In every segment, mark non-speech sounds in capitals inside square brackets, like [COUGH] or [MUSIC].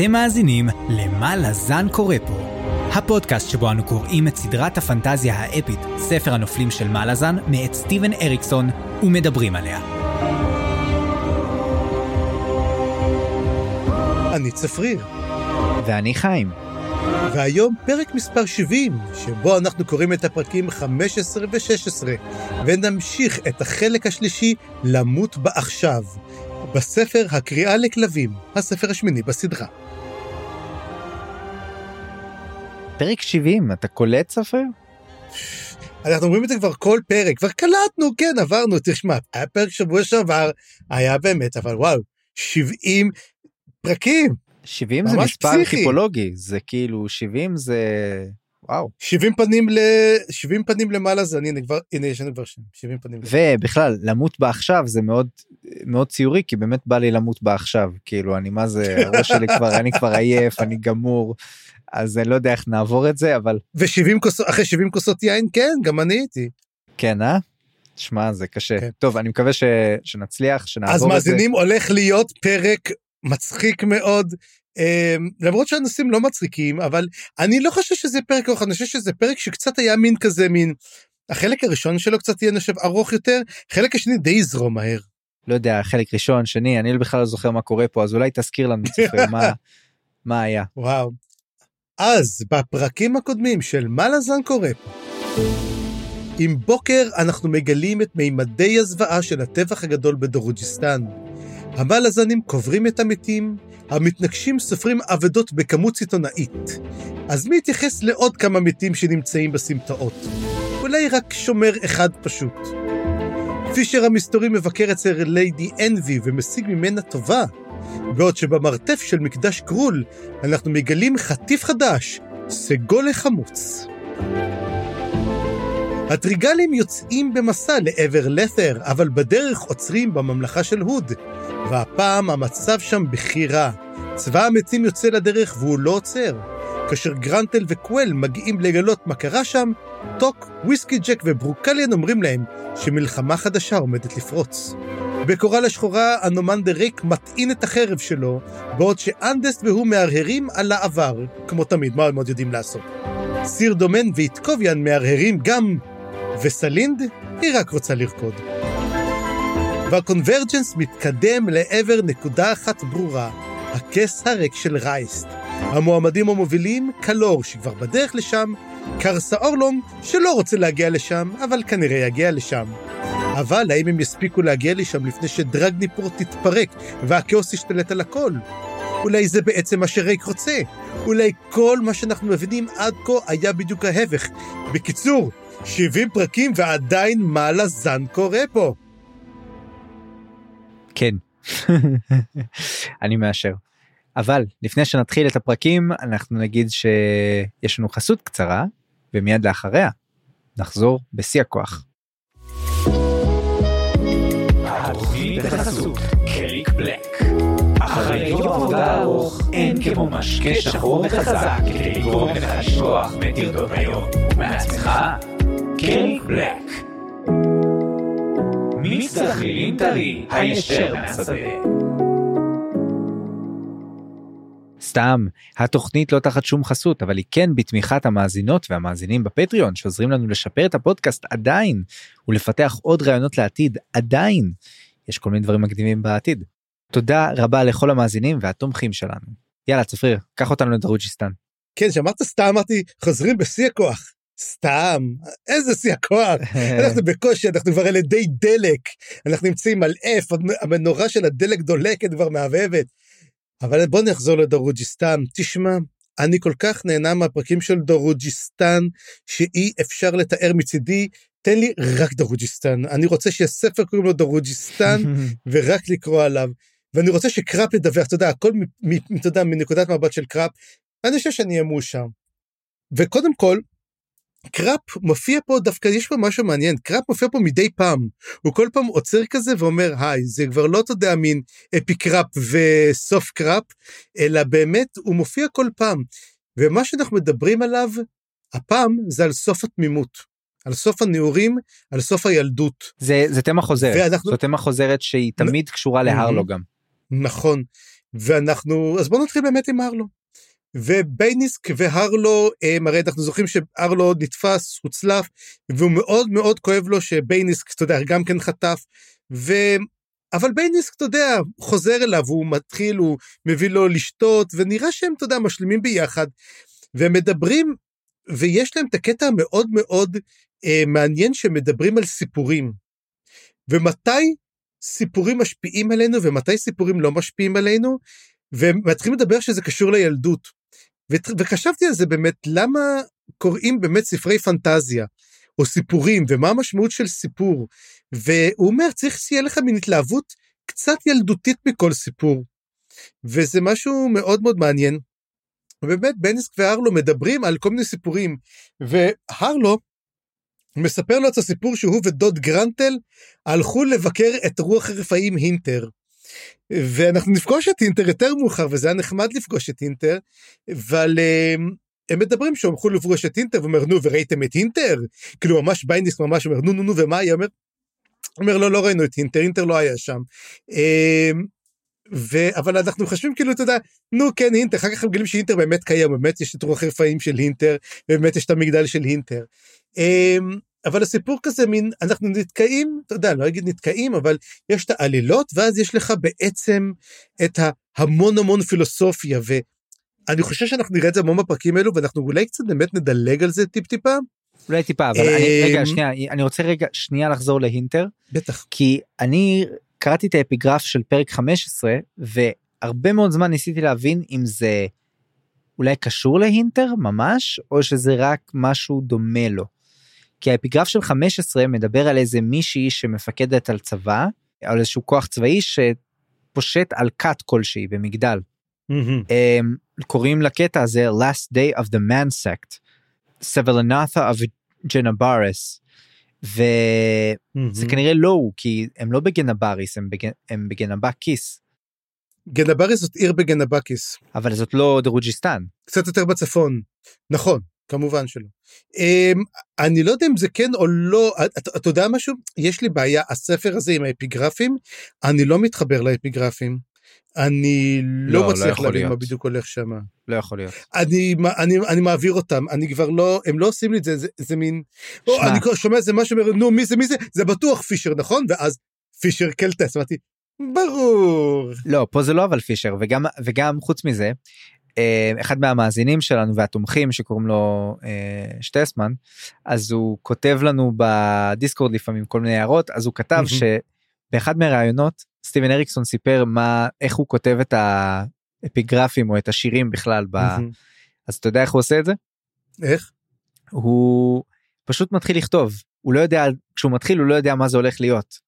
אתם מאזינים ל"מה לזן קורא פה", הפודקאסט שבו אנו קוראים את סדרת הפנטזיה האפית, ספר הנופלים של מה לזן, מאת סטיבן אריקסון, ומדברים עליה. אני צפריר, ואני חיים. והיום פרק מספר 70, שבו אנחנו קוראים את הפרקים 15 ו-16, ונמשיך את החלק השלישי, למות בעכשיו, בספר הקריאה לכלבים, הספר השמיני בסדרה. פרק 70, אתה קולט ספר? אנחנו אומרים את זה כבר כל פרק, כבר קלטנו, כן, עברנו, תשמע, היה פרק שבוע שעבר, היה באמת, אבל וואו, 70 פרקים. 70 זה מספר פסיכי. טיפולוגי, זה כאילו 70 זה... וואו. 70 פנים ל... 70 פנים למעלה זה אני, הנה כבר, הנה יש לנו כבר שם, 70 פנים. ובכלל, למות בעכשיו זה מאוד מאוד ציורי, כי באמת בא לי למות בעכשיו. כאילו, אני מה זה, הראש שלי כבר, אני כבר עייף, אני גמור, אז אני לא יודע איך נעבור את זה, אבל ו-70 כוסות, אחרי 70 כוסות יין, כן, גם אני הייתי. כן, אה? שמע, זה קשה. כן. טוב, אני מקווה ש... שנצליח, שנעבור אז את זה. מאזינים, הולך להיות פרק מצחיק מאוד. אמ, למרות שהנושאים לא מצחיקים, אבל אני לא חושב שזה פרק ארוך, אני חושב שזה פרק שקצת היה מין כזה, מין... החלק הראשון שלו קצת יהיה נחשב ארוך יותר, חלק השני די יזרום מהר. לא יודע, חלק ראשון, שני, אני בכלל לא זוכר מה קורה פה, אז אולי תזכיר לנו, [LAUGHS] צפריר, מה, מה היה. וואו. אז בפרקים הקודמים של מה לזן קורה פה, עם בוקר אנחנו מגלים את מימדי הזוועה של הטבח הגדול בדרוג'יסטן. המלזנים קוברים את המתים, המתנגשים סופרים אבדות בכמות סיטונאית. אז מי יתייחס לעוד כמה מתים שנמצאים בסמטאות? אולי רק שומר אחד פשוט. פישר המסתורי מבקר אצל ליידי אנבי ומשיג ממנה טובה, בעוד שבמרתף של מקדש קרול אנחנו מגלים חטיף חדש, סגול לחמוץ. הטריגלים יוצאים במסע לעבר לת'ר, אבל בדרך עוצרים בממלכה של הוד. והפעם המצב שם בכי רע. צבא המתים יוצא לדרך והוא לא עוצר. כאשר גרנטל וקוול מגיעים לגלות מה קרה שם, טוק, וויסקי ג'ק וברוקליאן אומרים להם שמלחמה חדשה עומדת לפרוץ. בקורל השחורה, אנומנדר רייק מטעין את החרב שלו, בעוד שאנדסט והוא מהרהרים על העבר, כמו תמיד, מה הם עוד יודעים לעשות. סירדומין ואיטקוביאן מהרהרים גם, וסלינד, היא רק רוצה לרקוד. והקונברג'נס מתקדם לעבר נקודה אחת ברורה, הכס הריק של רייסט. המועמדים המובילים, קלור, שכבר בדרך לשם, קרסה אורלונג, שלא רוצה להגיע לשם, אבל כנראה יגיע לשם. אבל האם הם יספיקו להגיע לשם לפני שדרגניפור תתפרק והכאוס ישתלט על הכל? אולי זה בעצם מה שרייק רוצה. אולי כל מה שאנחנו מבינים עד כה היה בדיוק ההפך. בקיצור, 70 פרקים ועדיין מה לזן קורה פה. כן. [LAUGHS] אני מאשר. אבל לפני שנתחיל את הפרקים אנחנו נגיד שיש לנו חסות קצרה ומיד לאחריה נחזור בשיא הכוח. בחסות קריק בלק. אחרי יום עבודה ארוך אין כמו משקה שחור וחזק כדי לגרום לך לשכוח מטרדות היום ומעצמך קריק בלק. מיץ תכלילים טרי הישר מהשדה. סתם, התוכנית לא תחת שום חסות, אבל היא כן בתמיכת המאזינות והמאזינים בפטריון, שעוזרים לנו לשפר את הפודקאסט עדיין, ולפתח עוד רעיונות לעתיד עדיין. יש כל מיני דברים מקדימים בעתיד. תודה רבה לכל המאזינים והתומכים שלנו. יאללה צפריר, קח אותנו לדרוג'יסטן. כן, שאמרת סתם, אמרתי, חוזרים בשיא הכוח. סתם, איזה שיא הכוח. [LAUGHS] אנחנו בקושי, אנחנו כבר על ידי דלק. אנחנו נמצאים על F, המנורה של הדלק דולקת כבר מהבהבת. אבל בוא נחזור לדרוג'יסטן. תשמע, אני כל כך נהנה מהפרקים של דרוג'יסטן, שאי אפשר לתאר מצידי. תן לי רק דרוג'יסטן. אני רוצה שיהיה ספר קוראים לו דרוג'יסטן, [LAUGHS] ורק לקרוא עליו. ואני רוצה שקראפ ידווח, אתה יודע, הכל, אתה יודע, מנקודת מבט של קראפ. אני חושב שאני אהיה מאושר. וקודם כל, קראפ מופיע פה דווקא יש פה משהו מעניין קראפ מופיע פה מדי פעם הוא כל פעם עוצר כזה ואומר היי זה כבר לא אתה יודע מין אפי קראפ וסוף קראפ אלא באמת הוא מופיע כל פעם ומה שאנחנו מדברים עליו הפעם זה על סוף התמימות על סוף הנעורים על סוף הילדות. זה זה תמה חוזרת. ואנחנו- זו תמה חוזרת שהיא תמיד קשורה להרלו גם. נכון. ואנחנו, אז בואו נתחיל באמת עם הרלו. ובייניסק והרלו, הם, הרי אנחנו זוכרים שהרלו נתפס, הוצלף, והוא מאוד מאוד כואב לו שבייניסק, אתה יודע, גם כן חטף, ו... אבל בייניסק, אתה יודע, חוזר אליו, הוא מתחיל, הוא מביא לו לשתות, ונראה שהם, אתה יודע, משלימים ביחד, והם מדברים, ויש להם את הקטע המאוד מאוד אה, מעניין שמדברים על סיפורים. ומתי סיפורים משפיעים עלינו ומתי סיפורים לא משפיעים עלינו, ומתחילים לדבר שזה קשור לילדות. וחשבתי על זה באמת, למה קוראים באמת ספרי פנטזיה, או סיפורים, ומה המשמעות של סיפור. והוא אומר, צריך שיהיה לך מין התלהבות קצת ילדותית מכל סיפור. וזה משהו מאוד מאוד מעניין. ובאמת, בניסק והרלו מדברים על כל מיני סיפורים, והרלו מספר לו את הסיפור שהוא ודוד גרנטל הלכו לבקר את רוח הרפאים הינטר. ואנחנו נפגוש את הינטר יותר מאוחר, וזה היה נחמד לפגוש את הינטר, אבל הם, הם מדברים שהם הלכו לפגוש את הינטר, ואומר, נו, וראיתם את הינטר? כאילו, ממש בייניסק ממש אומר, נו, נו, נו, ומה היא? אומר, אומר, לא, לא ראינו את הינטר, הינטר לא היה שם. ו... אבל אנחנו חושבים כאילו, אתה יודע, נו כן, הינטר, אחר כך מגלים שהינטר באמת קיים, באמת יש את רוח הרפאים של הינטר, ובאמת יש את המגדל של הינטר. אבל הסיפור כזה מין, אנחנו נתקעים, אתה יודע, לא אגיד נתקעים, אבל יש את העלילות, ואז יש לך בעצם את ההמון המון פילוסופיה, ואני חושב שאנחנו נראה את זה המון בפרקים האלו, ואנחנו אולי קצת באמת נדלג על זה טיפ-טיפה. אולי טיפה, אבל אני, רגע, שנייה, אני רוצה רגע, שנייה לחזור להינטר. בטח. כי אני קראתי את האפיגרף של פרק 15, והרבה מאוד זמן ניסיתי להבין אם זה אולי קשור להינטר ממש, או שזה רק משהו דומה לו. כי האפיגרף של 15 מדבר על איזה מישהי שמפקדת על צבא, על איזשהו כוח צבאי שפושט על כת כלשהי במגדל. Mm-hmm. קוראים לקטע הזה last day of the man sect, סבלנת'ה of ג'נבריס. וזה mm-hmm. כנראה לא הוא כי הם לא בגנבריס הם, בגנ... הם בגנבקיס. גנבריס זאת עיר בגנבקיס. אבל זאת לא דרוג'יסטן. קצת יותר בצפון. נכון. כמובן שלא. Um, אני לא יודע אם זה כן או לא, אתה, יודע משהו? יש לי בעיה, הספר הזה עם האפיגרפים, אני לא מתחבר לאפיגרפים. אני לא, לא מצליח לא להבין מה בדיוק הולך שם. לא יכול להיות. אני, אני, אני מעביר אותם, אני כבר לא, הם לא עושים לי את זה, זה, זה מין, או, אני שומע זה משהו, נו מי זה מי זה, זה בטוח פישר נכון? ואז פישר קלטס, אמרתי, ברור. לא, פה זה לא אבל פישר, וגם, וגם חוץ מזה, אחד מהמאזינים שלנו והתומכים שקוראים לו אה, שטסמן אז הוא כותב לנו בדיסקורד לפעמים כל מיני הערות אז הוא כתב שבאחד מהראיונות סטיבן אריקסון סיפר מה איך הוא כותב את האפיגרפים או את השירים בכלל ב... אז אתה יודע איך הוא עושה את זה? איך? הוא פשוט מתחיל לכתוב הוא לא יודע כשהוא מתחיל הוא לא יודע מה זה הולך להיות.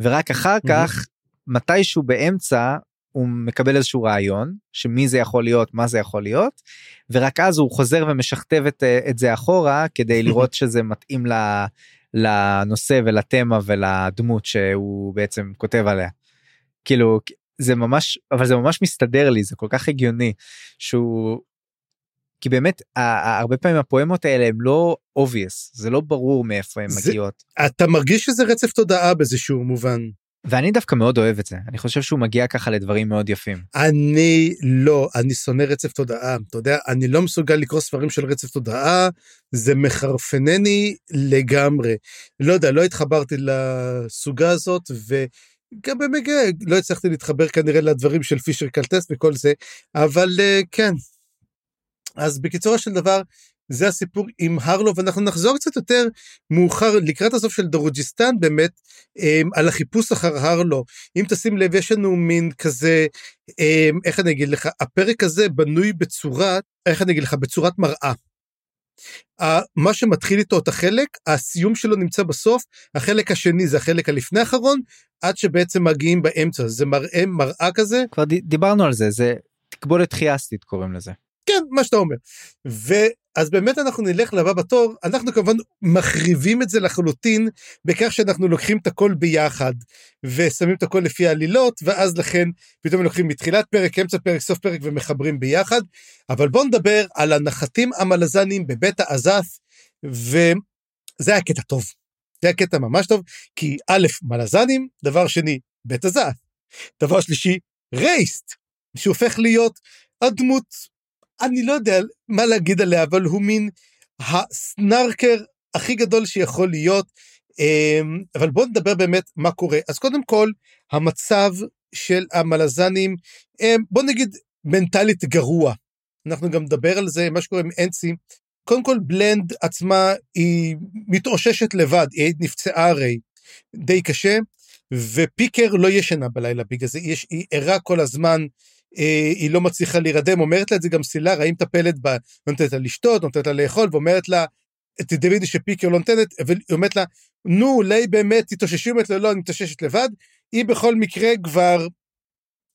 ורק אחר כך מתישהו באמצע הוא מקבל איזשהו רעיון שמי זה יכול להיות מה זה יכול להיות ורק אז הוא חוזר ומשכתב את, את זה אחורה כדי לראות [LAUGHS] שזה מתאים לנושא ולתמה ולדמות שהוא בעצם כותב עליה. כאילו זה ממש אבל זה ממש מסתדר לי זה כל כך הגיוני שהוא כי באמת הרבה פעמים הפואמות האלה הם לא obvious זה לא ברור מאיפה הן מגיעות. אתה מרגיש שזה רצף תודעה באיזשהו מובן. ואני דווקא מאוד אוהב את זה אני חושב שהוא מגיע ככה לדברים מאוד יפים. אני לא אני שונא רצף תודעה אתה יודע אני לא מסוגל לקרוא ספרים של רצף תודעה זה מחרפנני לגמרי לא יודע לא התחברתי לסוגה הזאת וגם במקרה לא הצלחתי להתחבר כנראה לדברים של פישר קלטס וכל זה אבל אה, כן. אז בקיצורו של דבר זה הסיפור עם הרלו ואנחנו נחזור קצת יותר מאוחר לקראת הסוף של דרוג'יסטן באמת אמ, על החיפוש אחר הרלו אם תשים לב יש לנו מין כזה אמ, איך אני אגיד לך הפרק הזה בנוי בצורת איך אני אגיד לך בצורת מראה. מה שמתחיל איתו את החלק הסיום שלו נמצא בסוף החלק השני זה החלק הלפני האחרון עד שבעצם מגיעים באמצע זה מראה מראה כזה כבר דיברנו על זה זה תקבולת חיאסטית קוראים לזה. כן מה שאתה אומר. אז באמת אנחנו נלך לבא בתור, אנחנו כמובן מחריבים את זה לחלוטין בכך שאנחנו לוקחים את הכל ביחד ושמים את הכל לפי העלילות ואז לכן פתאום לוקחים מתחילת פרק, אמצע פרק, סוף פרק ומחברים ביחד. אבל בואו נדבר על הנחתים המלזנים בבית האזף וזה היה קטע טוב. זה היה קטע ממש טוב כי א', מלזנים, דבר שני, בית הזף. דבר שלישי, רייסט. שהופך להיות הדמות, אני לא יודע מה להגיד עליה, אבל הוא מין הסנרקר הכי גדול שיכול להיות. אמ, אבל בואו נדבר באמת מה קורה. אז קודם כל, המצב של המלזנים, בואו נגיד מנטלית גרוע. אנחנו גם נדבר על זה, מה שקורה עם אנסי. קודם כל, בלנד עצמה היא מתאוששת לבד, היא נפצעה הרי די קשה, ופיקר לא ישנה בלילה בגלל זה, היא ערה כל הזמן, היא לא מצליחה להירדם, אומרת לה את זה גם סילר, האם מטפלת בה, נותנת לה לשתות, נותנת לה לאכול, ואומרת לה, תדמידי שפיקר לא נותנת, והיא אומרת לה, נו, אולי באמת תתאוששי, אומרת לה, לא, אני מתאוששת לבד, היא בכל מקרה כבר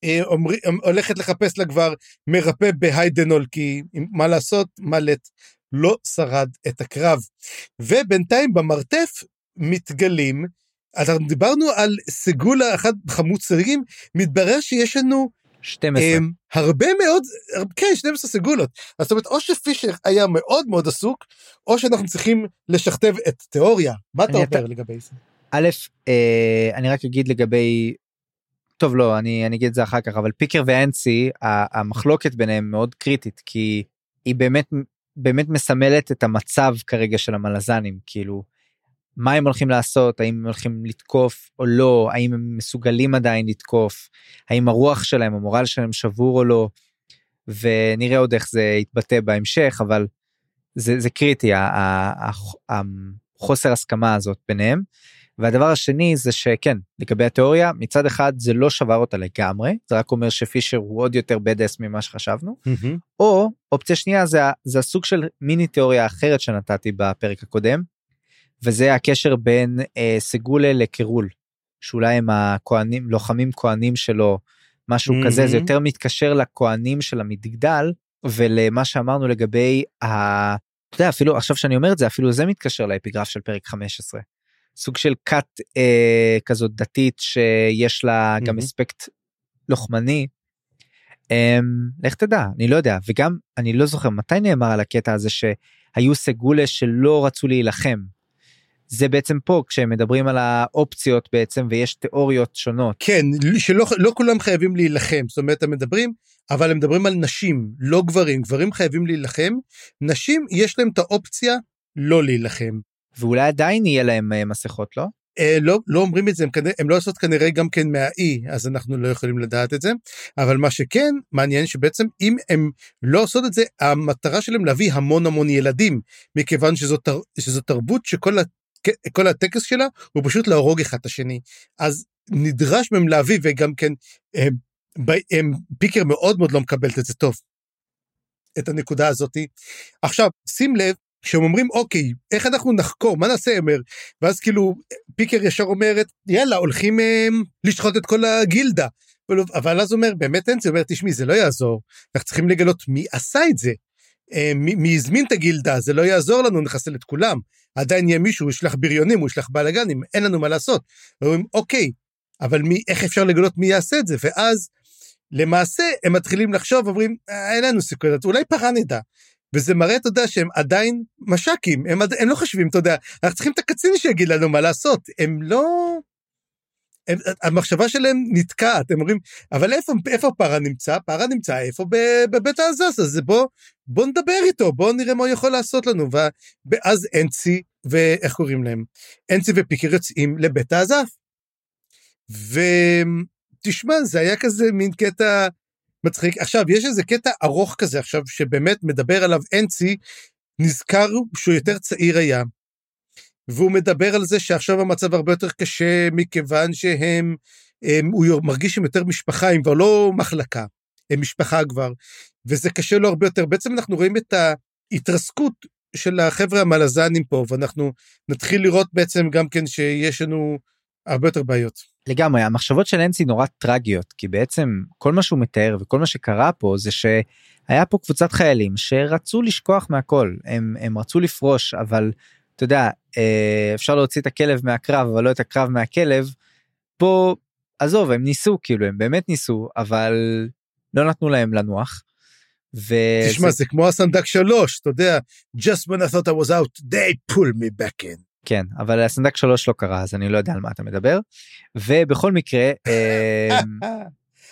אה, אומר, הולכת לחפש לה כבר מרפא בהיידנול, כי מה לעשות, מלט לא שרד את הקרב. ובינתיים במרתף מתגלים, אז דיברנו על סגולה אחד חמוץ סרגים, מתברר שיש לנו 12. הם, הרבה מאוד, כן, 12 סגולות. זאת אומרת, או שפישר היה מאוד מאוד עסוק, או שאנחנו צריכים לשכתב את תיאוריה. מה אתה אומר. לגבי זה? א', אה, אני רק אגיד לגבי, טוב לא, אני, אני אגיד את זה אחר כך, אבל פיקר ואנסי, המחלוקת ביניהם מאוד קריטית, כי היא באמת, באמת מסמלת את המצב כרגע של המלזנים, כאילו, מה הם הולכים לעשות, האם הם הולכים לתקוף או לא, האם הם מסוגלים עדיין לתקוף, האם הרוח שלהם, המורל שלהם שבור או לא, ונראה עוד איך זה יתבטא בהמשך, אבל זה, זה קריטי, החוסר הסכמה הזאת ביניהם. והדבר השני זה שכן, לגבי התיאוריה, מצד אחד זה לא שבר אותה לגמרי, זה רק אומר שפישר הוא עוד יותר בדס ממה שחשבנו, Mm-hmm. או אופציה שנייה זה, זה הסוג של מיני תיאוריה אחרת שנתתי בפרק הקודם, וזה הקשר בין אה, סגולה לקירול, שאולי הם הכהנים, לוחמים כהנים שלו, משהו mm-hmm. כזה, זה יותר מתקשר לכהנים של המגדל, ולמה שאמרנו לגבי ה... אתה יודע, אפילו עכשיו שאני אומר את זה, אפילו זה מתקשר לאפיגרף של פרק 15. סוג של כת אה, כזאת דתית שיש לה mm-hmm. גם אספקט לוחמני. אה, לך תדע, אני לא יודע, וגם אני לא זוכר מתי נאמר על הקטע הזה שהיו סגולה שלא רצו להילחם. זה בעצם פה כשהם מדברים על האופציות בעצם ויש תיאוריות שונות. כן, שלא לא כולם חייבים להילחם, זאת אומרת הם מדברים, אבל הם מדברים על נשים, לא גברים, גברים חייבים להילחם, נשים יש להם את האופציה לא להילחם. ואולי עדיין יהיה להם אה, מסכות, לא? אה, לא, לא אומרים את זה, הם, כנראה, הם לא עושות כנראה גם כן מהאי, אז אנחנו לא יכולים לדעת את זה, אבל מה שכן מעניין שבעצם אם הם לא עושות את זה, המטרה שלהם להביא המון המון ילדים, מכיוון שזו, תר, שזו תרבות שכל כל הטקס שלה הוא פשוט להרוג אחד את השני. אז נדרש מהם להביא, וגם כן, הם, הם, פיקר מאוד מאוד לא מקבלת את זה טוב, את הנקודה הזאתי. עכשיו, שים לב, כשהם אומרים, אוקיי, איך אנחנו נחקור, מה נעשה, אמר? ואז כאילו, פיקר ישר אומרת, יאללה, הולכים הם, לשחוט את כל הגילדה. אבל אז אומר, באמת אין זה, אומר, תשמעי, זה לא יעזור, אנחנו צריכים לגלות מי עשה את זה. אה, מי, מי הזמין את הגילדה, זה לא יעזור לנו, נחסל את כולם. עדיין יהיה מישהו, הוא ישלח בריונים, הוא ישלח בלאגנים, אין לנו מה לעשות. אומרים, אוקיי, אבל מי, איך אפשר לגלות מי יעשה את זה? ואז, למעשה, הם מתחילים לחשוב, אומרים, אה, אין לנו סיכוי, אולי פרה נדע. וזה מראה, אתה יודע, שהם עדיין מש"קים, הם, הם לא חושבים, אתה יודע, אנחנו צריכים את הקצין שיגיד לנו מה לעשות. הם לא... הם, המחשבה שלהם נתקעת, הם אומרים, אבל איפה, איפה פרה נמצא? פרה נמצא איפה? בבית העזס, אז בוא, בוא נדבר איתו, בוא נראה מה הוא יכול לעשות לנו. ואז אנצי, ואיך קוראים להם? אנצי ופיקר יוצאים לבית העזף. ותשמע, זה היה כזה מין קטע מצחיק. עכשיו, יש איזה קטע ארוך כזה עכשיו, שבאמת מדבר עליו אנצי, נזכר שהוא יותר צעיר היה. והוא מדבר על זה שעכשיו המצב הרבה יותר קשה מכיוון שהם, הם, הוא מרגיש שהם יותר משפחה, הם כבר לא מחלקה, הם משפחה כבר, וזה קשה לו הרבה יותר. בעצם אנחנו רואים את ההתרסקות של החבר'ה המלזנים פה, ואנחנו נתחיל לראות בעצם גם כן שיש לנו הרבה יותר בעיות. לגמרי, המחשבות של אנסי נורא טרגיות, כי בעצם כל מה שהוא מתאר וכל מה שקרה פה זה שהיה פה קבוצת חיילים שרצו לשכוח מהכל, הם, הם רצו לפרוש, אבל אתה יודע, אפשר להוציא את הכלב מהקרב, אבל לא את הקרב מהכלב. פה, עזוב, הם ניסו, כאילו, הם באמת ניסו, אבל לא נתנו להם לנוח. ו... תשמע, זה כמו הסנדק שלוש, אתה יודע, just when I thought I was out, they pull me back in. כן, אבל הסנדק שלוש לא קרה, אז אני לא יודע על מה אתה מדבר. ובכל מקרה... [LAUGHS] אה,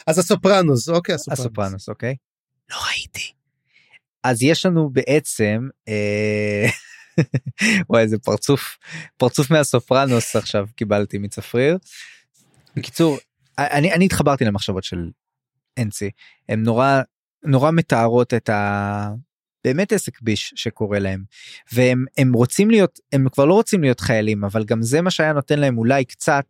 אז הסופרנוס, אוקיי, הסופרנוס. הסופרנוס, אוקיי? לא ראיתי. אז יש לנו בעצם, אה, [LAUGHS] וואי איזה פרצוף, פרצוף מהסופרנוס עכשיו קיבלתי מצפריר. בקיצור, אני, אני התחברתי למחשבות של אנצי, הן נורא, נורא מתארות את ה... באמת עסק ביש שקורה להם והם הם רוצים להיות הם כבר לא רוצים להיות חיילים אבל גם זה מה שהיה נותן להם אולי קצת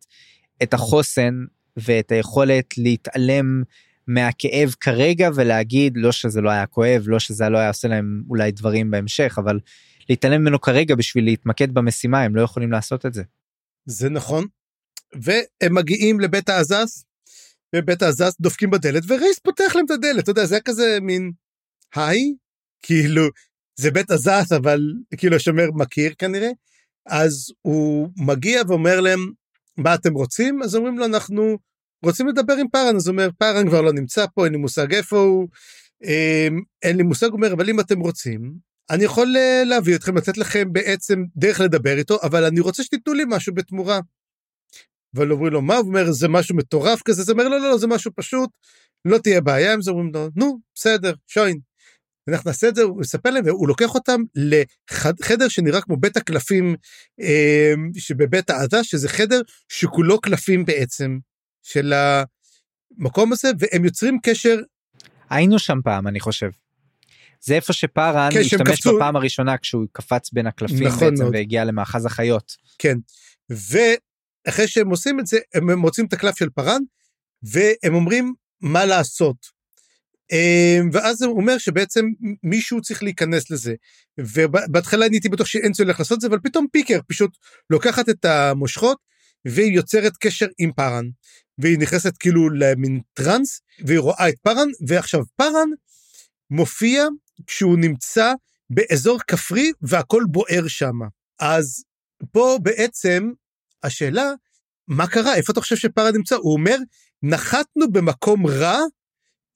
את החוסן ואת היכולת להתעלם מהכאב כרגע ולהגיד לא שזה לא היה כואב לא שזה לא היה עושה להם אולי דברים בהמשך אבל להתעלם ממנו כרגע בשביל להתמקד במשימה הם לא יכולים לעשות את זה. זה נכון. והם מגיעים לבית העזס בבית העזס דופקים בדלת ורייס פותח להם את הדלת. אתה יודע זה היה כזה מין היי כאילו זה בית עזס אבל כאילו השומר מכיר כנראה. אז הוא מגיע ואומר להם מה אתם רוצים? אז אומרים לו אנחנו רוצים לדבר עם פארן. אז הוא אומר פארן כבר לא נמצא פה אין לי מושג איפה הוא. אמ, אין לי מושג הוא אומר אבל אם אתם רוצים אני יכול אה, להביא אתכם לתת לכם בעצם דרך לדבר איתו אבל אני רוצה שתיתנו לי משהו בתמורה. אבל אומרים לו מה הוא אומר זה משהו מטורף כזה זה אומר לא לא לא זה משהו פשוט לא תהיה בעיה עם זה אומרים לו נו בסדר שוין אנחנו נעשה את זה, הוא מספר להם, והוא לוקח אותם לחדר שנראה כמו בית הקלפים אה, שבבית העדה, שזה חדר שכולו קלפים בעצם, של המקום הזה, והם יוצרים קשר. היינו שם פעם, אני חושב. זה איפה שפארן כן, השתמש קפצו... בפעם הראשונה כשהוא קפץ בין הקלפים נכון בעצם מאוד. והגיע למאחז החיות. כן, ואחרי שהם עושים את זה, הם מוצאים את הקלף של פארן, והם אומרים מה לעשות. אמ, ואז הוא אומר שבעצם מישהו צריך להיכנס לזה. ובהתחלה אני הייתי בטוח שאנצו הולך לעשות את זה, אבל פתאום פיקר פשוט לוקחת את המושכות והיא יוצרת קשר עם פארן. והיא נכנסת כאילו למין טראנס, והיא רואה את פארן, ועכשיו פארן מופיע כשהוא נמצא באזור כפרי והכל בוער שם. אז פה בעצם השאלה, מה קרה? איפה אתה חושב שפארן נמצא? הוא אומר, נחתנו במקום רע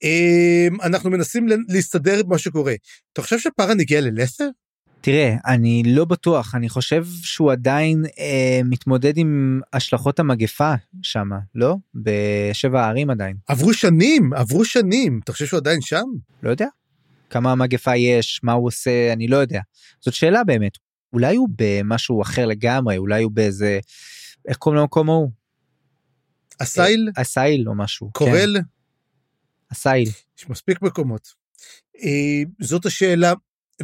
אמ, אנחנו מנסים להסתדר עם מה שקורה. אתה חושב שפארן הגיע ללסר? תראה, אני לא בטוח, אני חושב שהוא עדיין אה, מתמודד עם השלכות המגפה שם, לא? בשבע הערים עדיין. עברו שנים, עברו שנים, אתה חושב שהוא עדיין שם? לא יודע. כמה מגפה יש, מה הוא עושה, אני לא יודע. זאת שאלה באמת. אולי הוא במשהו אחר לגמרי, אולי הוא באיזה... איך קוראים למקום ההוא? אסייל? אסייל או משהו. קורל? כן. הסייל. יש מספיק מקומות. אה, זאת השאלה,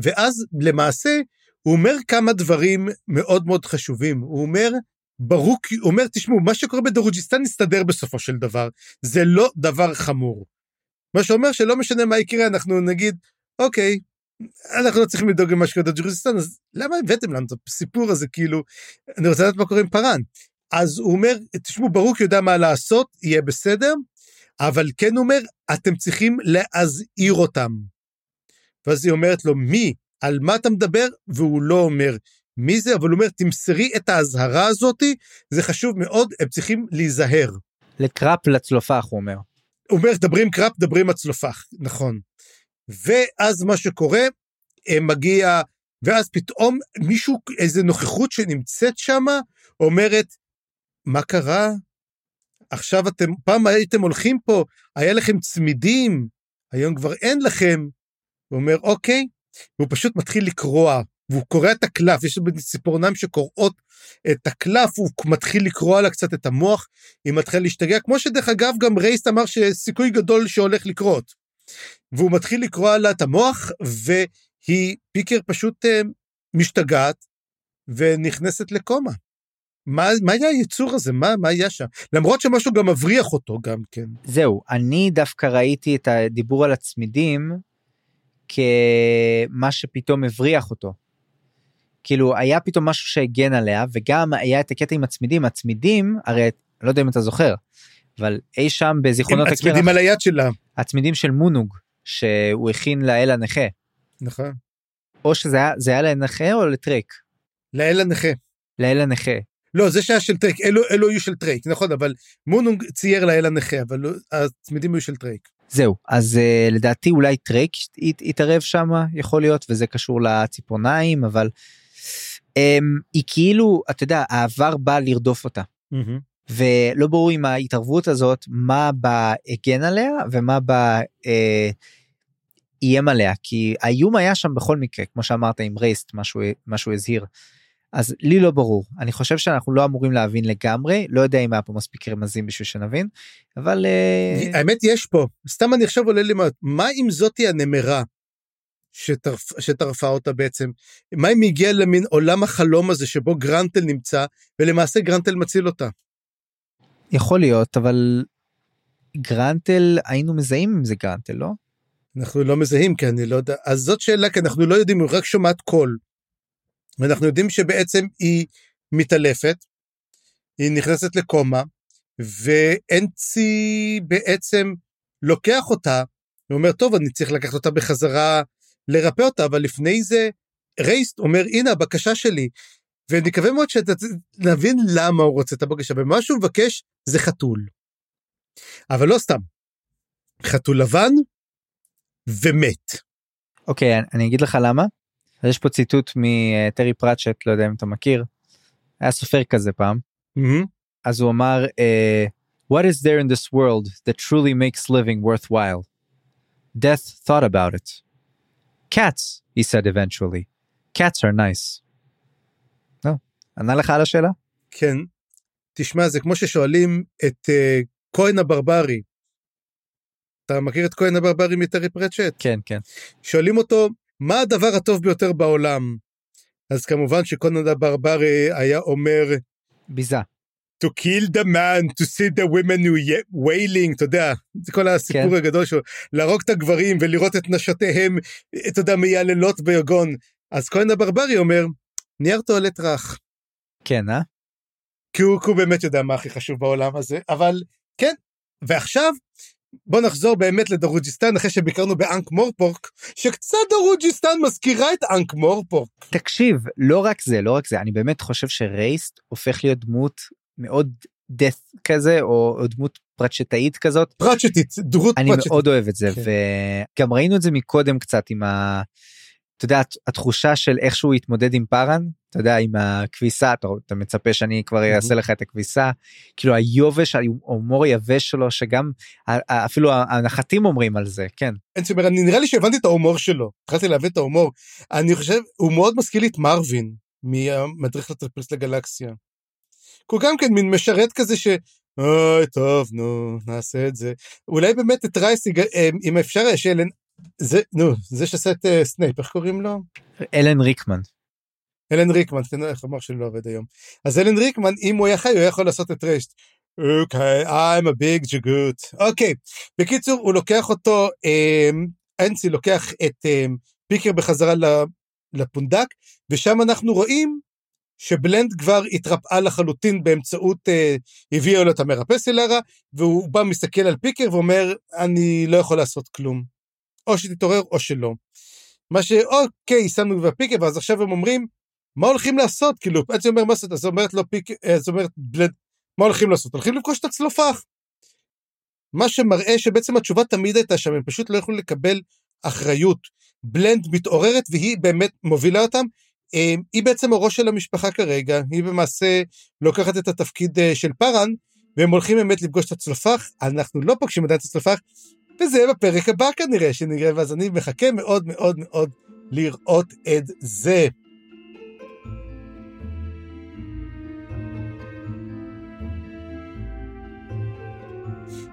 ואז למעשה הוא אומר כמה דברים מאוד מאוד חשובים. הוא אומר, ברוק, הוא אומר, תשמעו, מה שקורה בדרוג'יסטן יסתדר בסופו של דבר, זה לא דבר חמור. מה שאומר שלא משנה מה יקרה, אנחנו נגיד, אוקיי, אנחנו לא צריכים לדאוג למה שקורה בדרוג'יסטן, אז למה הבאתם לנו את הסיפור הזה, כאילו, אני רוצה לדעת מה קורה עם פארן. אז הוא אומר, תשמעו, ברוק יודע מה לעשות, יהיה בסדר, אבל כן אומר, אתם צריכים להזהיר אותם. ואז היא אומרת לו, מי? על מה אתה מדבר? והוא לא אומר מי זה, אבל הוא אומר, תמסרי את האזהרה הזאתי, זה חשוב מאוד, הם צריכים להיזהר. לקראפ לצלופח, הוא אומר. הוא אומר, דברים קראפ, דברים הצלופח, נכון. ואז מה שקורה, מגיע, ואז פתאום מישהו, איזה נוכחות שנמצאת שם, אומרת, מה קרה? עכשיו אתם, פעם הייתם הולכים פה, היה לכם צמידים, היום כבר אין לכם. הוא אומר, אוקיי, והוא פשוט מתחיל לקרוע, והוא קורע את הקלף, יש ציפורניים שקורעות את הקלף, הוא מתחיל לקרוע לה קצת את המוח, היא מתחילה להשתגע, כמו שדרך אגב גם רייסט אמר שסיכוי גדול שהולך לקרות. והוא מתחיל לקרוע לה את המוח, והיא, פיקר פשוט uh, משתגעת, ונכנסת לקומה. מה, מה היה היצור הזה? מה, מה היה שם? למרות שמשהו גם מבריח אותו גם כן. זהו, אני דווקא ראיתי את הדיבור על הצמידים כמה שפתאום הבריח אותו. כאילו היה פתאום משהו שהגן עליה וגם היה את הקטע עם הצמידים הצמידים הרי לא יודע אם אתה זוכר אבל אי שם בזיכרונות הקרח. הצמידים על היד שלה. הצמידים של מונוג שהוא הכין לאל הנכה. נכון. או שזה היה, היה לאל הנכה או לטרייק? לאל הנכה. לאל הנכה. לא, זה שהיה של טרייק, אלו, אלו היו של טרייק, נכון, אבל מונוג צייר לאל הנכה, אבל לא, הצמידים היו של טרייק. זהו, אז אה, לדעתי אולי טרייק יתערב שם, יכול להיות, וזה קשור לציפורניים, אבל אמ, היא כאילו, אתה יודע, העבר בא לרדוף אותה. אמ-הממ. ולא ברור עם ההתערבות הזאת מה בה הגן עליה ומה בה אה, איים עליה כי האיום היה שם בכל מקרה כמו שאמרת עם רייסט משהו משהו הזהיר. אז לי לא ברור אני חושב שאנחנו לא אמורים להבין לגמרי לא יודע אם היה פה מספיק רמזים בשביל שנבין אבל אה, האמת יש פה סתם אני עכשיו עולה לי מה מה אם זאתי הנמרה שטרפ, שטרפה אותה בעצם מה אם הגיע למין עולם החלום הזה שבו גרנטל נמצא ולמעשה גרנטל מציל אותה. יכול להיות אבל גרנטל היינו מזהים אם זה גרנטל לא? אנחנו לא מזהים כי אני לא יודע אז זאת שאלה כי אנחנו לא יודעים היא רק שומעת קול. ואנחנו יודעים שבעצם היא מתעלפת, היא נכנסת לקומה, ואנצי בעצם לוקח אותה, ואומר, טוב, אני צריך לקחת אותה בחזרה לרפא אותה, אבל לפני זה, רייסט אומר, הנה הבקשה שלי, ונקווה מאוד שנבין למה הוא רוצה את הבקשה, ומה שהוא מבקש זה חתול. אבל לא סתם, חתול לבן ומת. אוקיי, okay, אני אגיד לך למה. אז יש פה ציטוט מטרי פרצ'ט לא יודע אם אתה מכיר. היה סופר כזה פעם. Mm-hmm. אז הוא אמר uh, what is there in this world that truly makes living worthwhile? Death thought about it. Cats, he said eventually. Cats are nice. ענה לך על השאלה? כן. תשמע, זה כמו ששואלים את uh, כהן הברברי. אתה מכיר את כהן הברברי מטרי פרצ'ט? כן, כן. שואלים אותו, מה הדבר הטוב ביותר בעולם? אז כמובן שקונן הברברי היה אומר... ביזה. to kill the man, to see the women wailing, אתה יודע, זה כל הסיפור כן. הגדול שלו, להרוג את הגברים ולראות את נשותיהם, אתה יודע, מייללות ביגון. אז כהן הברברי אומר, נייר טואלט רך. כן, אה? כי הוא, כי הוא באמת יודע מה הכי חשוב בעולם הזה, אבל כן, ועכשיו בוא נחזור באמת לדרוג'יסטן אחרי שביקרנו באנק מורפורק שקצת דרוג'יסטן מזכירה את אנק מורפורק. תקשיב לא רק זה לא רק זה אני באמת חושב שרייסט הופך להיות דמות מאוד דף כזה או, או דמות פרצ'טאית כזאת. פרצ'טית דמות אני פרצ'טית. מאוד אוהב את זה כן. וגם ראינו את זה מקודם קצת עם ה... אתה יודע התחושה של איך שהוא התמודד עם פארן אתה יודע עם הכביסה אתה, אתה מצפה שאני כבר אעשה לך את הכביסה כאילו היובש ההומור היבש שלו שגם אפילו הנחתים אומרים על זה כן. אין אני נראה לי שהבנתי את ההומור שלו התחלתי להבין את ההומור אני חושב הוא מאוד מזכיר לי את מרווין ממדריך הטרמפיסט לגלקסיה. הוא גם כן מין משרת כזה ש... אוי טוב נו נעשה את זה אולי באמת את רייסט אם אפשר זה נו זה שעשה את אה, סנייפ איך קוראים לו? אלן ריקמן. אלן ריקמן, תראה איך המוח שלי לא עובד היום. אז אלן ריקמן, אם הוא היה חי, הוא היה יכול לעשות את רייסט. אוקיי, I'm a big ג'גות. אוקיי, בקיצור, הוא לוקח אותו, אמ, אנסי לוקח את אמ, פיקר בחזרה לפונדק, ושם אנחנו רואים שבלנד כבר התרפאה לחלוטין באמצעות, אה, הביאה לו את המרפא סילרה, והוא בא מסתכל על פיקר ואומר, אני לא יכול לעשות כלום. או שתתעורר או שלא. מה שאוקיי, שמנו כבר פיקר, ואז עכשיו הם אומרים, מה הולכים לעשות? כאילו, עד שאומר מה לעשות, אז אומרת לו פיק, אז אומרת בלנד, מה הולכים לעשות? הולכים לפגוש את הצלופח. מה שמראה שבעצם התשובה תמיד הייתה שם, הם פשוט לא יכלו לקבל אחריות. בלנד מתעוררת והיא באמת מובילה אותם. אמ, היא בעצם הראש של המשפחה כרגע, היא במעשה לוקחת את התפקיד אה, של פארן, והם הולכים באמת לפגוש את הצלופח, אנחנו לא פוגשים עדיין את הצלופח, וזה בפרק הבא כנראה שנראה, ואז אני מחכה מאוד מאוד מאוד לראות את זה.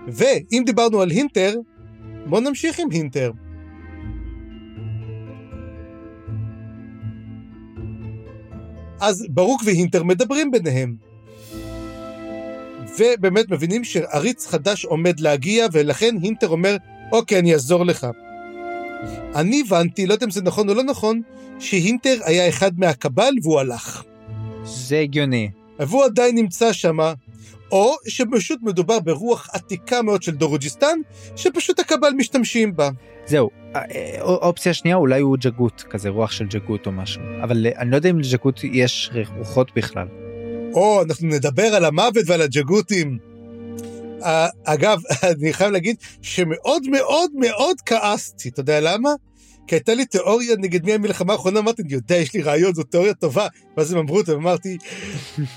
ואם דיברנו על הינטר, בואו נמשיך עם הינטר. אז ברוק והינטר מדברים ביניהם. ובאמת מבינים שעריץ חדש עומד להגיע, ולכן הינטר אומר, אוקיי, אני אעזור לך. אני הבנתי, לא יודע אם זה נכון או לא נכון, שהינטר היה אחד מהקבל והוא הלך. זה הגיוני. והוא עדיין נמצא שם, או שפשוט מדובר ברוח עתיקה מאוד של דורוג'יסטן, שפשוט הקבל משתמשים בה. זהו, אה, אה, אופציה שנייה אולי הוא ג'גות, כזה רוח של ג'גות או משהו, אבל אה, אני לא יודע אם לג'גות יש רוחות בכלל. או, אנחנו נדבר על המוות ועל הג'גותים. אגב, [LAUGHS] אני חייב להגיד שמאוד מאוד מאוד כעסתי, אתה יודע למה? כי הייתה לי תיאוריה נגד מי המלחמה האחרונה, אמרתי, אני יודע, יש לי רעיון, זו תיאוריה טובה. ואז הם אמרו אותה, ואמרתי,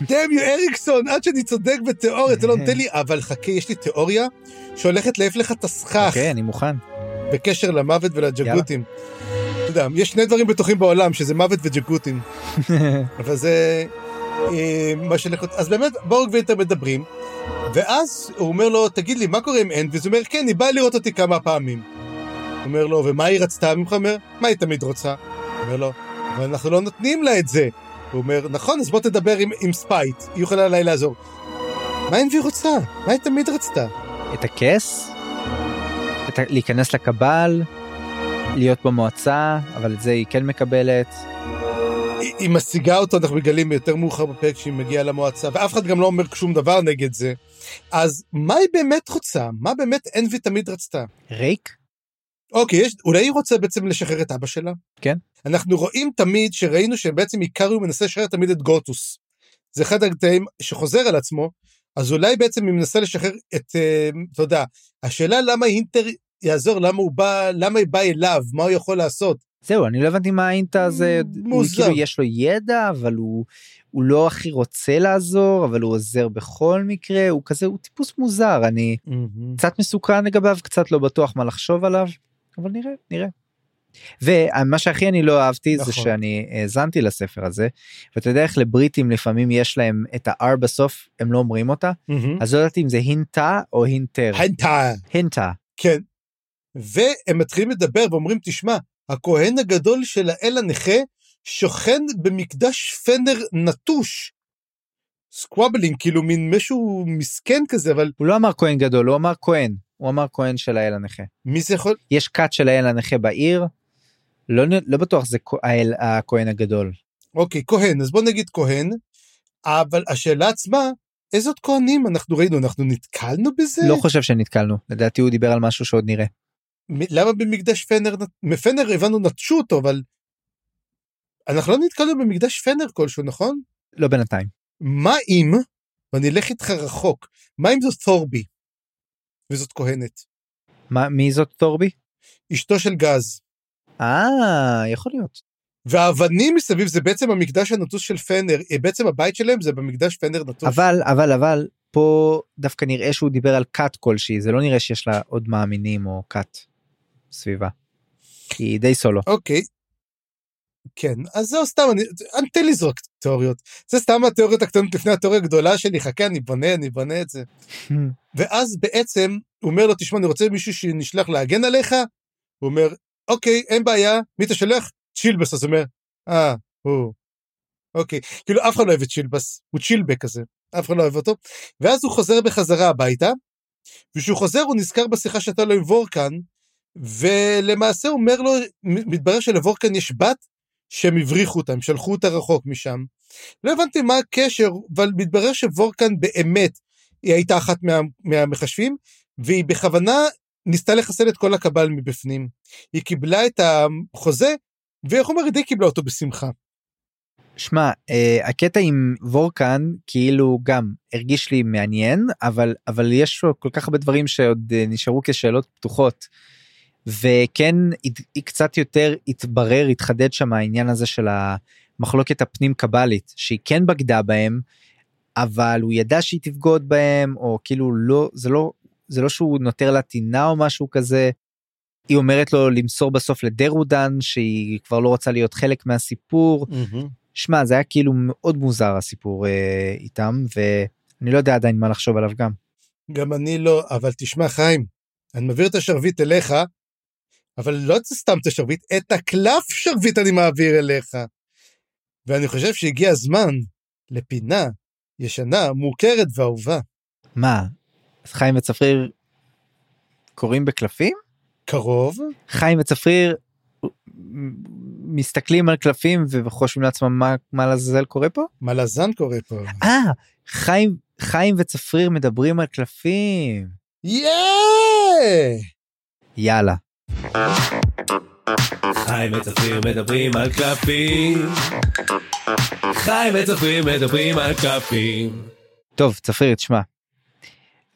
דאם יו אריקסון, עד שאני צודק בתיאוריה, אתה לא נותן לי, אבל חכה, יש לי תיאוריה שהולכת להעיף לך את הסכך אוקיי, אני מוכן. בקשר למוות ולג'גותים. אתה יודע, יש שני דברים בטוחים בעולם, שזה מוות וג'גותים. [LAUGHS] אבל זה אה, מה שהולך להיות. אז באמת, בורג ואינטר מדברים, ואז הוא אומר לו, תגיד לי, מה קורה עם אנד? ואז הוא אומר, כן, היא באה לראות אותי כמה פעמים. הוא אומר לו, ומה היא רצתה ממך? הוא אומר, מה היא תמיד רוצה? הוא אומר לו, אבל אנחנו לא נותנים לה את זה. הוא אומר, נכון, אז בוא תדבר עם, עם ספייט, היא יכולה אולי לעזור. מה אנבי רוצה? מה היא תמיד רצתה? את הכס? את ה... להיכנס לקבל? להיות במועצה, אבל את זה היא כן מקבלת. היא, משיגה אותו, אנחנו מגלים יותר מאוחר בפרק שהיא מגיעה למועצה, ואף אחד גם לא אומר שום דבר נגד זה. אז מה היא באמת רוצה? מה באמת אנבי תמיד רצתה? רייק? אוקיי, יש, אולי היא רוצה בעצם לשחרר את אבא שלה? כן. אנחנו רואים תמיד שראינו שבעצם עיקר מנסה לשחרר תמיד את גוטוס. זה אחד הקטעים שחוזר על עצמו, אז אולי בעצם היא מנסה לשחרר את, אה, אתה יודע, השאלה למה אינטר יעזור, למה הוא בא, למה היא באה אליו, מה הוא יכול לעשות. זהו, אני לא הבנתי מה האינטה הזה, הוא מוזר. כאילו יש לו ידע, אבל הוא, הוא לא הכי רוצה לעזור, אבל הוא עוזר בכל מקרה, הוא כזה, הוא טיפוס מוזר, אני קצת מסוכן לגביו, קצת לא בטוח מה לחשוב עליו, אבל נראה, נראה. ומה שהכי אני לא אהבתי נכון. זה שאני האזנתי לספר הזה ואתה יודע איך לבריטים לפעמים יש להם את ה-R בסוף הם לא אומרים אותה אז לא ידעתי אם זה הינטה או הינטר הנטה. הינטה כן. והם מתחילים לדבר ואומרים, תשמע, הכהן הגדול של האל הנכה שוכן במקדש פנר נטוש. squabbling, כאילו מין משהו מסכן כזה, אבל הוא לא אמר כהן גדול הוא אמר כהן הוא אמר כהן של האל הנכה מי זה יכול... יש כת של האל הנכה בעיר. לא, לא בטוח זה האל הכהן הגדול אוקיי, כהן, אז בוא נגיד כהן, אבל השאלה עצמה, איזה עוד כהנים אנחנו ראינו, אנחנו נתקלנו בזה? לא חושב שנתקלנו לדעתי הוא דיבר על משהו שעוד נראה. למה במקדש פנר, מפנר הבנו נטשו אותו, אבל אנחנו לא נתקלנו במקדש פנר כלשהו, נכון? לא בינתיים. מה אם, ואני אלך איתך רחוק, מה אם זאת תורבי? וזאת כהנת, מה מי זאת תורבי? אשתו של גז. אה יכול להיות. והאבנים מסביב זה בעצם המקדש הנטוס של פנר, אה, בעצם הבית שלהם זה במקדש פנר נטוס. אבל אבל אבל פה דווקא נראה שהוא דיבר על כת כלשהי זה לא נראה שיש לה עוד מאמינים או כת סביבה. היא די סולו. אוקיי. כן, אז זהו סתם, אני, אני תן לי זרוק תיאוריות. זה סתם התיאוריות הקטנות לפני התיאוריה הגדולה שלי, חכה, אני בונה, אני בונה את זה. [LAUGHS] ואז בעצם, הוא אומר לו, תשמע, אני רוצה מישהו שנשלח להגן עליך? הוא אומר, אוקיי, אין בעיה, מי אתה שולח? צ'ילבס, אז הוא אומר, אה, הוא. אוקיי, כאילו אף אחד לא אוהב את צ'ילבס, הוא צ'ילבק כזה, אף אחד לא אוהב אותו. ואז הוא חוזר בחזרה הביתה, וכשהוא חוזר הוא נזכר בשיחה שהייתה לו עם וורקן, ולמעשה אומר לו, מתברר שלוורקן יש בת שהם הבריחו אותה, הם שלחו אותה רחוק משם. לא הבנתי מה הקשר, אבל מתברר שוורקן באמת, היא הייתה אחת מה, מהמחשבים, והיא בכוונה ניסתה לחסל את כל הקבל מבפנים. היא קיבלה את החוזה, ואיך אומר, היא די קיבלה אותו בשמחה. שמע אה, הקטע עם וורקן כאילו גם הרגיש לי מעניין אבל אבל יש כל כך הרבה דברים שעוד אה, נשארו כשאלות פתוחות. וכן היא קצת יותר התברר התחדד שם העניין הזה של המחלוקת הפנים קבלית שהיא כן בגדה בהם אבל הוא ידע שהיא תבגוד בהם או כאילו לא זה לא זה לא שהוא נותר לה טינה או משהו כזה. היא אומרת לו למסור בסוף לדרודן שהיא כבר לא רוצה להיות חלק מהסיפור שמע זה היה כאילו מאוד מוזר הסיפור אה, איתם ואני לא יודע עדיין מה לחשוב עליו גם. גם אני לא, אבל תשמע, חיים, אני מעביר את השרביט אליך, אבל לא סתם את השרביט, את הקלף שרביט אני מעביר אליך. ואני חושב שהגיע הזמן לפינה ישנה, מוכרת ואהובה. מה אז חיים וצפריר קוראים בקלפים? קרוב, חיים וצפריר מסתכלים על קלפים וחושבים לעצמם מה מה לעזאזל קורה פה? מלאזן קורה פה. אה חיים חיים וצפריר מדברים על קלפים יאה! יאללה. חיים וצפריר מדברים על קלפים. חיים וצפריר מדברים על קלפים. טוב צפריר תשמע.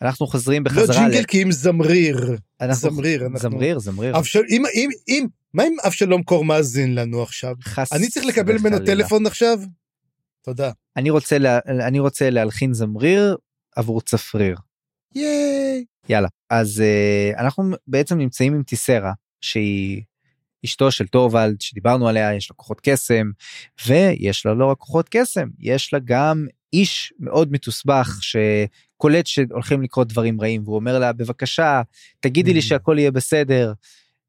אנחנו חוזרים לא בחזרה ג'ינגל כי אם זמריר. אנחנו- זמריר, אנחנו- זמריר זמריר אבשל- אם, אם, אם, מה אם אבשלום קור מאזין לנו עכשיו? חס אני צריך לקבל ממנו. טלפון עכשיו? תודה. אני רוצה לה, אני רוצה להלחין זמריר עבור צפריר ייי. יאללה אז uh, אנחנו בעצם נמצאים עם טיסרה שהיא אשתו של טורוולד שדיברנו עליה יש לה כוחות קסם ויש לה לא רק כוחות קסם יש לה גם איש מאוד מתוסבך שקולט שהולכים לקרות דברים רעים והוא אומר לה בבקשה תגידי לי Mm. שהכל יהיה בסדר.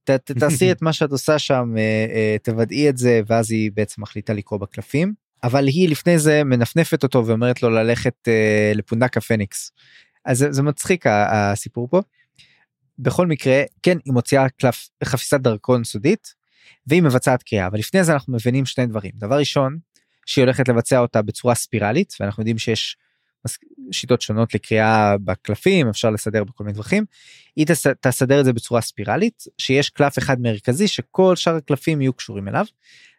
ת, ת, תעשי [LAUGHS] את מה שאת עושה שם אה, אה, תוודאי את זה ואז היא בעצם מחליטה לקרוא בקלפים אבל היא לפני זה מנפנפת אותו ואומרת לו ללכת אה, לפונדק הפניקס. אז זה, זה מצחיק הסיפור פה. בכל מקרה כן היא מוציאה קלף חפיסת דרכון סודית והיא מבצעת קריאה אבל לפני זה אנחנו מבינים שני דברים דבר ראשון שהיא הולכת לבצע אותה בצורה ספירלית ואנחנו יודעים שיש שיטות שונות לקריאה בקלפים אפשר לסדר בכל מיני דרכים. היא תס, תסדר את זה בצורה ספירלית שיש קלף אחד מרכזי שכל שאר הקלפים יהיו קשורים אליו.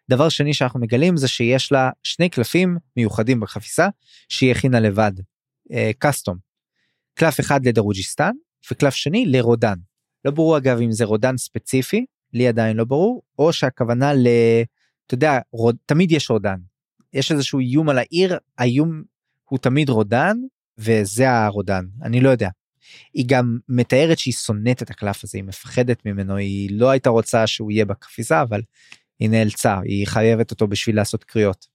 דבר שני שאנחנו מגלים זה שיש לה שני קלפים מיוחדים בחפיסה שהיא הכינה לבד custom. קלף אחד לדרוג'יסטן וקלף שני לרודן. לא ברור אגב אם זה רודן ספציפי לי עדיין לא ברור או שהכוונה ל... אתה יודע רוד... תמיד יש רודן. יש איזשהו איום על העיר האיום הוא תמיד רודן וזה הרודן אני לא יודע. היא גם מתארת שהיא שונאת את הקלף הזה היא מפחדת ממנו היא לא הייתה רוצה שהוא יהיה בחפיסה אבל היא נאלצה היא חייבת אותו בשביל לעשות קריאות.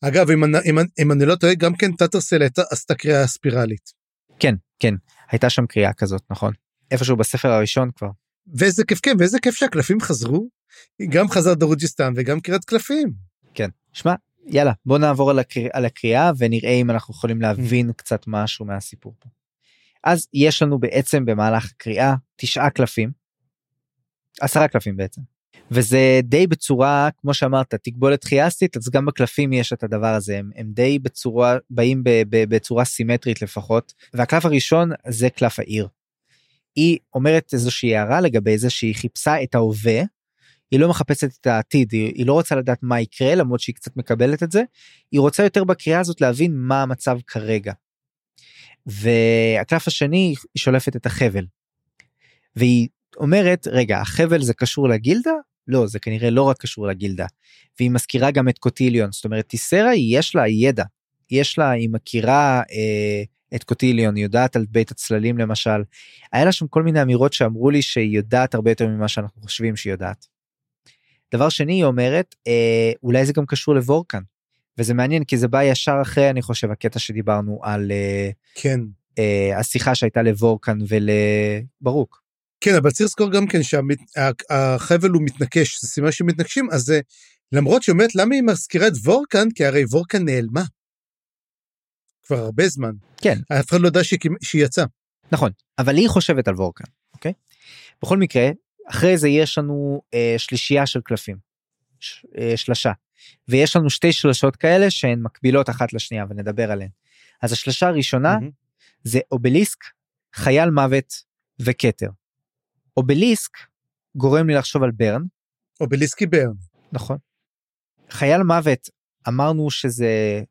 אגב, אם, אני- אם, אם אני לא טועה, גם כן טאטרסל עשתה קריאה ספירלית. כן כן הייתה שם קריאה כזאת נכון איפשהו בספר הראשון כבר ואיזה כיף, כן, ואיזה כיף שהקלפים חזרו. גם חזר דרוג'יסטן וגם קריאת קלפים. כן שמע יאללה בוא נעבור על, הקריאה, על הקריאה ונראה אם אנחנו יכולים להבין קצת משהו מהסיפור פה. אז יש לנו בעצם במהלך הקריאה תשעה קלפים. עשרה קלפים בעצם. וזה די בצורה כמו שאמרת תקבולת חייסטית אז גם בקלפים יש את הדבר הזה הם, הם די בצורה באים ב, ב, בצורה סימטרית לפחות והקלף הראשון זה קלף העיר. היא אומרת איזושהי הערה לגבי זה שהיא חיפשה את ההווה היא לא מחפשת את העתיד היא, היא לא רוצה לדעת מה יקרה למרות שהיא קצת מקבלת את זה היא רוצה יותר בקריאה הזאת להבין מה המצב כרגע. והקלף השני היא שולפת את החבל. והיא אומרת רגע החבל זה קשור לגילדה לא זה כנראה לא רק קשור לגילדה והיא מזכירה גם את קוטיליון זאת אומרת טיסרה יש לה ידע יש לה היא מכירה אה, את קוטיליון היא יודעת על בית הצללים למשל היה לה שם כל מיני אמירות שאמרו לי שהיא יודעת הרבה יותר ממה שאנחנו חושבים שהיא יודעת. דבר שני היא אומרת אה, אולי זה גם קשור לוורקן וזה מעניין כי זה בא ישר אחרי אני חושב הקטע שדיברנו על אה, כן. אה, השיחה שהייתה לוורקן ולברוק. כן, אבל צריך לזכור גם כן שהחבל הוא מתנקש, זה סימן שמתנקשים, אז למרות שהיא אומרת למה היא מזכירה את וורקן, כי הרי וורקן נעלמה. כבר הרבה זמן. כן. אף אחד לא יודע שהיא, שהיא יצאה. נכון אבל היא חושבת על וורקן אוקיי. בכל מקרה אחרי זה יש לנו אה, שלישייה של קלפים. ש, אה, שלשה. ויש לנו שתי שלשות כאלה שהן מקבילות אחת לשנייה ונדבר עליהן. אז השלשה הראשונה מהמם. זה אובליסק, חייל מוות וכתר. אובליסק גורם לי לחשוב על ברן, אובליסקי ברן. נכון? חייל מוות אמרנו שזה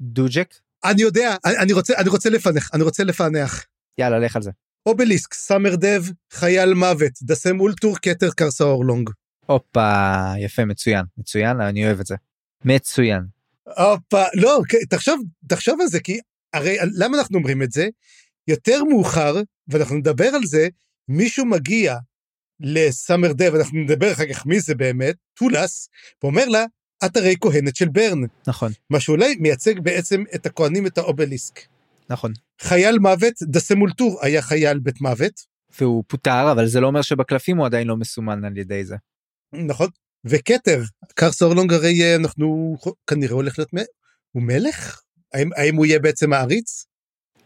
דוג'ק, אני יודע, אני, אני רוצה, אני רוצה לפענח, אני רוצה לפענח. יאללה לך על זה. אובליסק, סאמר דב, חייל מוות, דסם אולטור, כתר קרסה אורלונג. הופה יפה מצוין מצוין אני אוהב את זה. מצוין. הופה, לא, תחשוב, תחשוב על זה, כי הרי למה אנחנו אומרים את זה? יותר מאוחר, ואנחנו נדבר על זה, מישהו מגיע לסאמר דב, אנחנו נדבר אחר כך מי זה באמת, טולס, ואומר לה, את הרי כהנת של ברן, נכון מה שאולי מייצג בעצם את הכהנים, את האובליסק. נכון. חייל מוות, דסם אולטור היה חייל בית מוות, והוא פוטר אבל זה לא אומר שבקלפים הוא עדיין לא מסומן על ידי זה. נכון? וכתר, קרס אורלונג הרי אה, אנחנו כנראה הולך להיות, מ... הוא מלך? האם, האם הוא יהיה בעצם העריץ?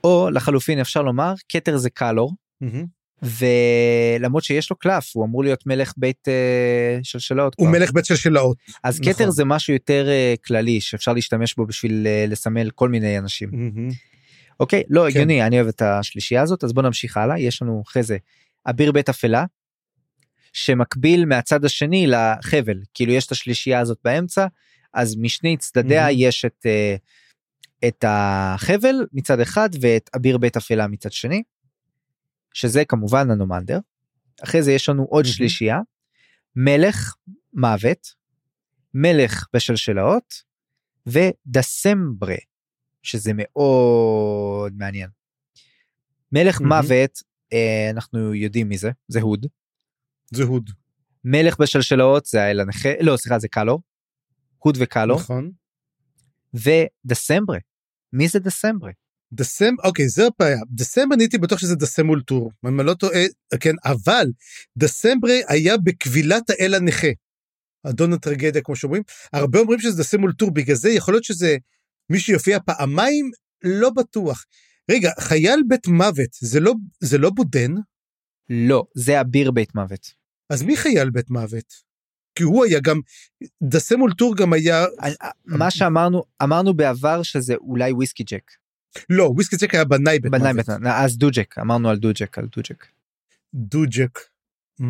או לחלופין אפשר לומר כתר זה קלור מהמם. ולמרות שיש לו קלף הוא אמור להיות מלך בית אה, שלשלות. הוא כבר. מלך בית שלשלאות. אז נכון. כתר זה משהו יותר אה, כללי שאפשר להשתמש בו בשביל אה, לסמל כל מיני אנשים. מהמם. אוקיי לא כן. הגיוני אני אוהב את השלישייה הזאת אז בוא נמשיך הלאה יש לנו אחרי זה אביר בית אפלה. שמקביל מהצד השני לחבל כאילו יש את השלישייה הזאת באמצע אז משני צדדיה Mhm. יש את אה, את החבל מצד אחד ואת אביר בית אפלה מצד שני. שזה כמובן הנומנדר. אחרי זה יש לנו עוד. שלישייה, מלך מוות, מלך בשלשלאות ודסמברה, שזה מאוד מעניין. מלך מהמם. מוות, אה, אנחנו יודעים מי זה, זה הוד. זה הוד. מלך בשלשלאות זה האל הנכה, לא סליחה זה קלור. הוד וקלור. נכון. ודסמברה. מי זה דסמברה? דסם, אוקיי, זה הבעיה. דסמבר אני הייתי בטוח שזה דסמול טור, אם אני לא טועה, כן, אבל דסמברה היה בקבילת האל הנכה. אדון הטרגדיה, כמו שאומרים. הרבה אומרים שזה דסמול טור, בגלל זה יכול להיות שזה מי שיופיע פעמיים, לא בטוח. רגע, חייל בית מוות, זה לא, זה לא בודן? לא, זה אביר בית מוות. אז מי חייל בית מוות? כי הוא היה גם, דסם אולטור גם היה, אני- מה שאמרנו, אמרנו בעבר שזה אולי וויסקי ג'ק. לא, וויסקי ג'ק היה בנאי בית בנאי מוות. בית- אז דוג'ק, אמרנו על דוג'ק, על דוג'ק. דוג'ק. Mm.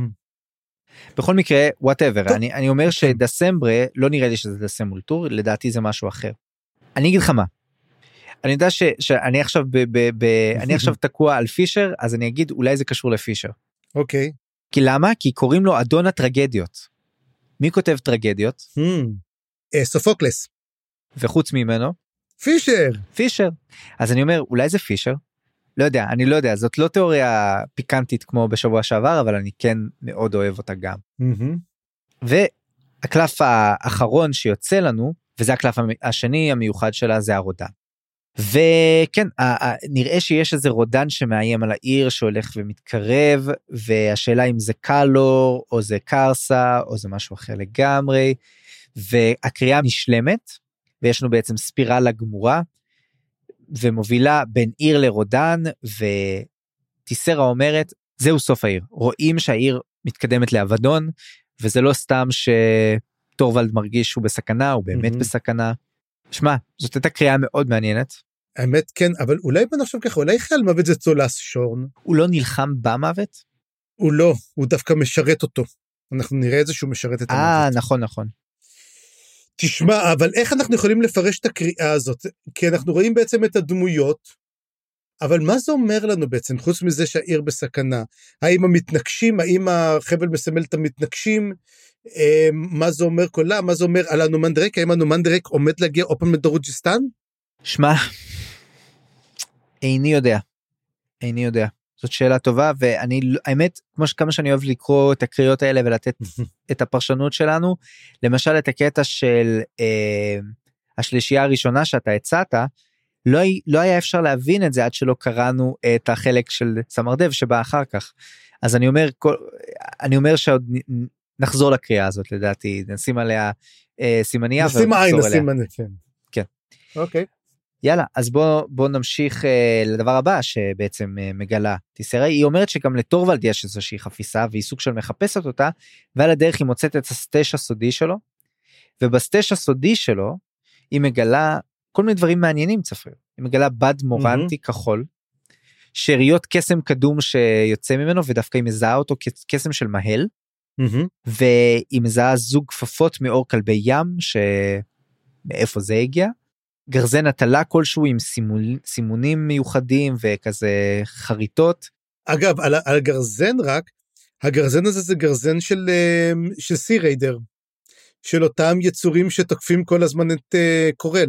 בכל מקרה, whatever. אני, אני אומר שדסמברה, לא נראה לי שזה דסם אולטור, לדעתי זה משהו אחר. אני אגיד לך מה. אני יודע ש, שאני עכשיו ב, ב, ב, אני עכשיו [LAUGHS] תקוע על פישר, אז אני אגיד אולי זה קשור לפישר. אוקיי. כי למה? כי קוראים לו אדון הטרגדיות. מי כותב טרגדיות? Hmm. אה, סופוקלס. וחוץ ממנו, פישר. פישר. אז אני אומר, אולי זה פישר? לא יודע, אני לא יודע, זאת לא תיאוריה פיקנטית כמו בשבוע שעבר, אבל אני כן מאוד אוהב אותה גם. מהמם. והקלף האחרון שיוצא לנו, וזה הקלף השני המיוחד שלה, זה הרודן. וכן, נראה שיש איזה רודן שמאיים על העיר שהולך ומתקרב, והשאלה אם זה קלור, או זה קרסה, או זה משהו אחר לגמרי, והקריאה נשלמת, ויש לנו בעצם ספירלה גמורה, ומובילה בין עיר לרודן, וטיסרה אומרת, זהו סוף העיר. רואים שהעיר מתקדמת לאבדון, וזה לא סתם שטורוולד מרגיש שהוא בסכנה, הוא באמת מהמם. בסכנה. שמע, זאת הייתה קריאה מאוד מעניינת. האמת כן, אבל אולי בוא נחשוב ככה, אולי חייל מוות זה צולס שורן? הוא לא נלחם במוות? הוא לא, הוא דווקא משרת אותו. אנחנו נראה את זה שהוא משרת את אה, המוות. נכון, נכון. תשמע, אבל איך אנחנו יכולים לפרש את הקריאה הזאת? כי אנחנו רואים בעצם את הדמויות, אבל מה זה אומר לנו בעצם, חוץ מזה שהעיר בסכנה? האם המתנגשים, האם החבל מסמל את המתנגשים? אה, מה זה אומר קולה? מה זה אומר על הנומנדרק? האם הנומנדרק עומד להגיע עוד פעם לדרוג'יסטן? שמע, איני יודע. איני יודע. זאת שאלה טובה, ואני, לא- האמת, כמו שכמה שאני אוהב לקרוא את הקריאות האלה ולתת [LAUGHS] את הפרשנות שלנו, למשל את הקטע של אה, השלישייה הראשונה שאתה הצעת, לא, לא היה אפשר להבין את זה עד שלא קראנו את החלק של סמרדב שבא אחר כך. אז אני אומר, כל, אני אומר שעוד נחזור לקריאה הזאת לדעתי, נשים עליה אה, סימנייה נשים עין, עין, כן. כן. אוקיי. יאללה אז בוא בוא נמשיך אה, לדבר הבא שבעצם אה, מגלה טיסרה היא אומרת שגם לטורוולד יש איזושהי חפיסה והיא סוג של מחפשת אותה ועל הדרך היא מוצאת את הסטש הסודי שלו. ובסטש הסודי שלו היא מגלה כל מיני דברים מעניינים צפריר היא מגלה בד מורנטי כחול. שאריות קסם קדום שיוצא ממנו ודווקא היא מזהה אותו כקסם של מהל מהמם. והיא מזהה זוג כפפות מאור כלבי ים שמאיפה זה הגיע. גרזן הטלה כלשהו עם סימול... סימונים מיוחדים וכזה חריטות. אגב, על, על הגרזן רק, הגרזן הזה זה גרזן של, אה, של סי ריידר, של אותם יצורים שתוקפים כל הזמן את uh, קורל.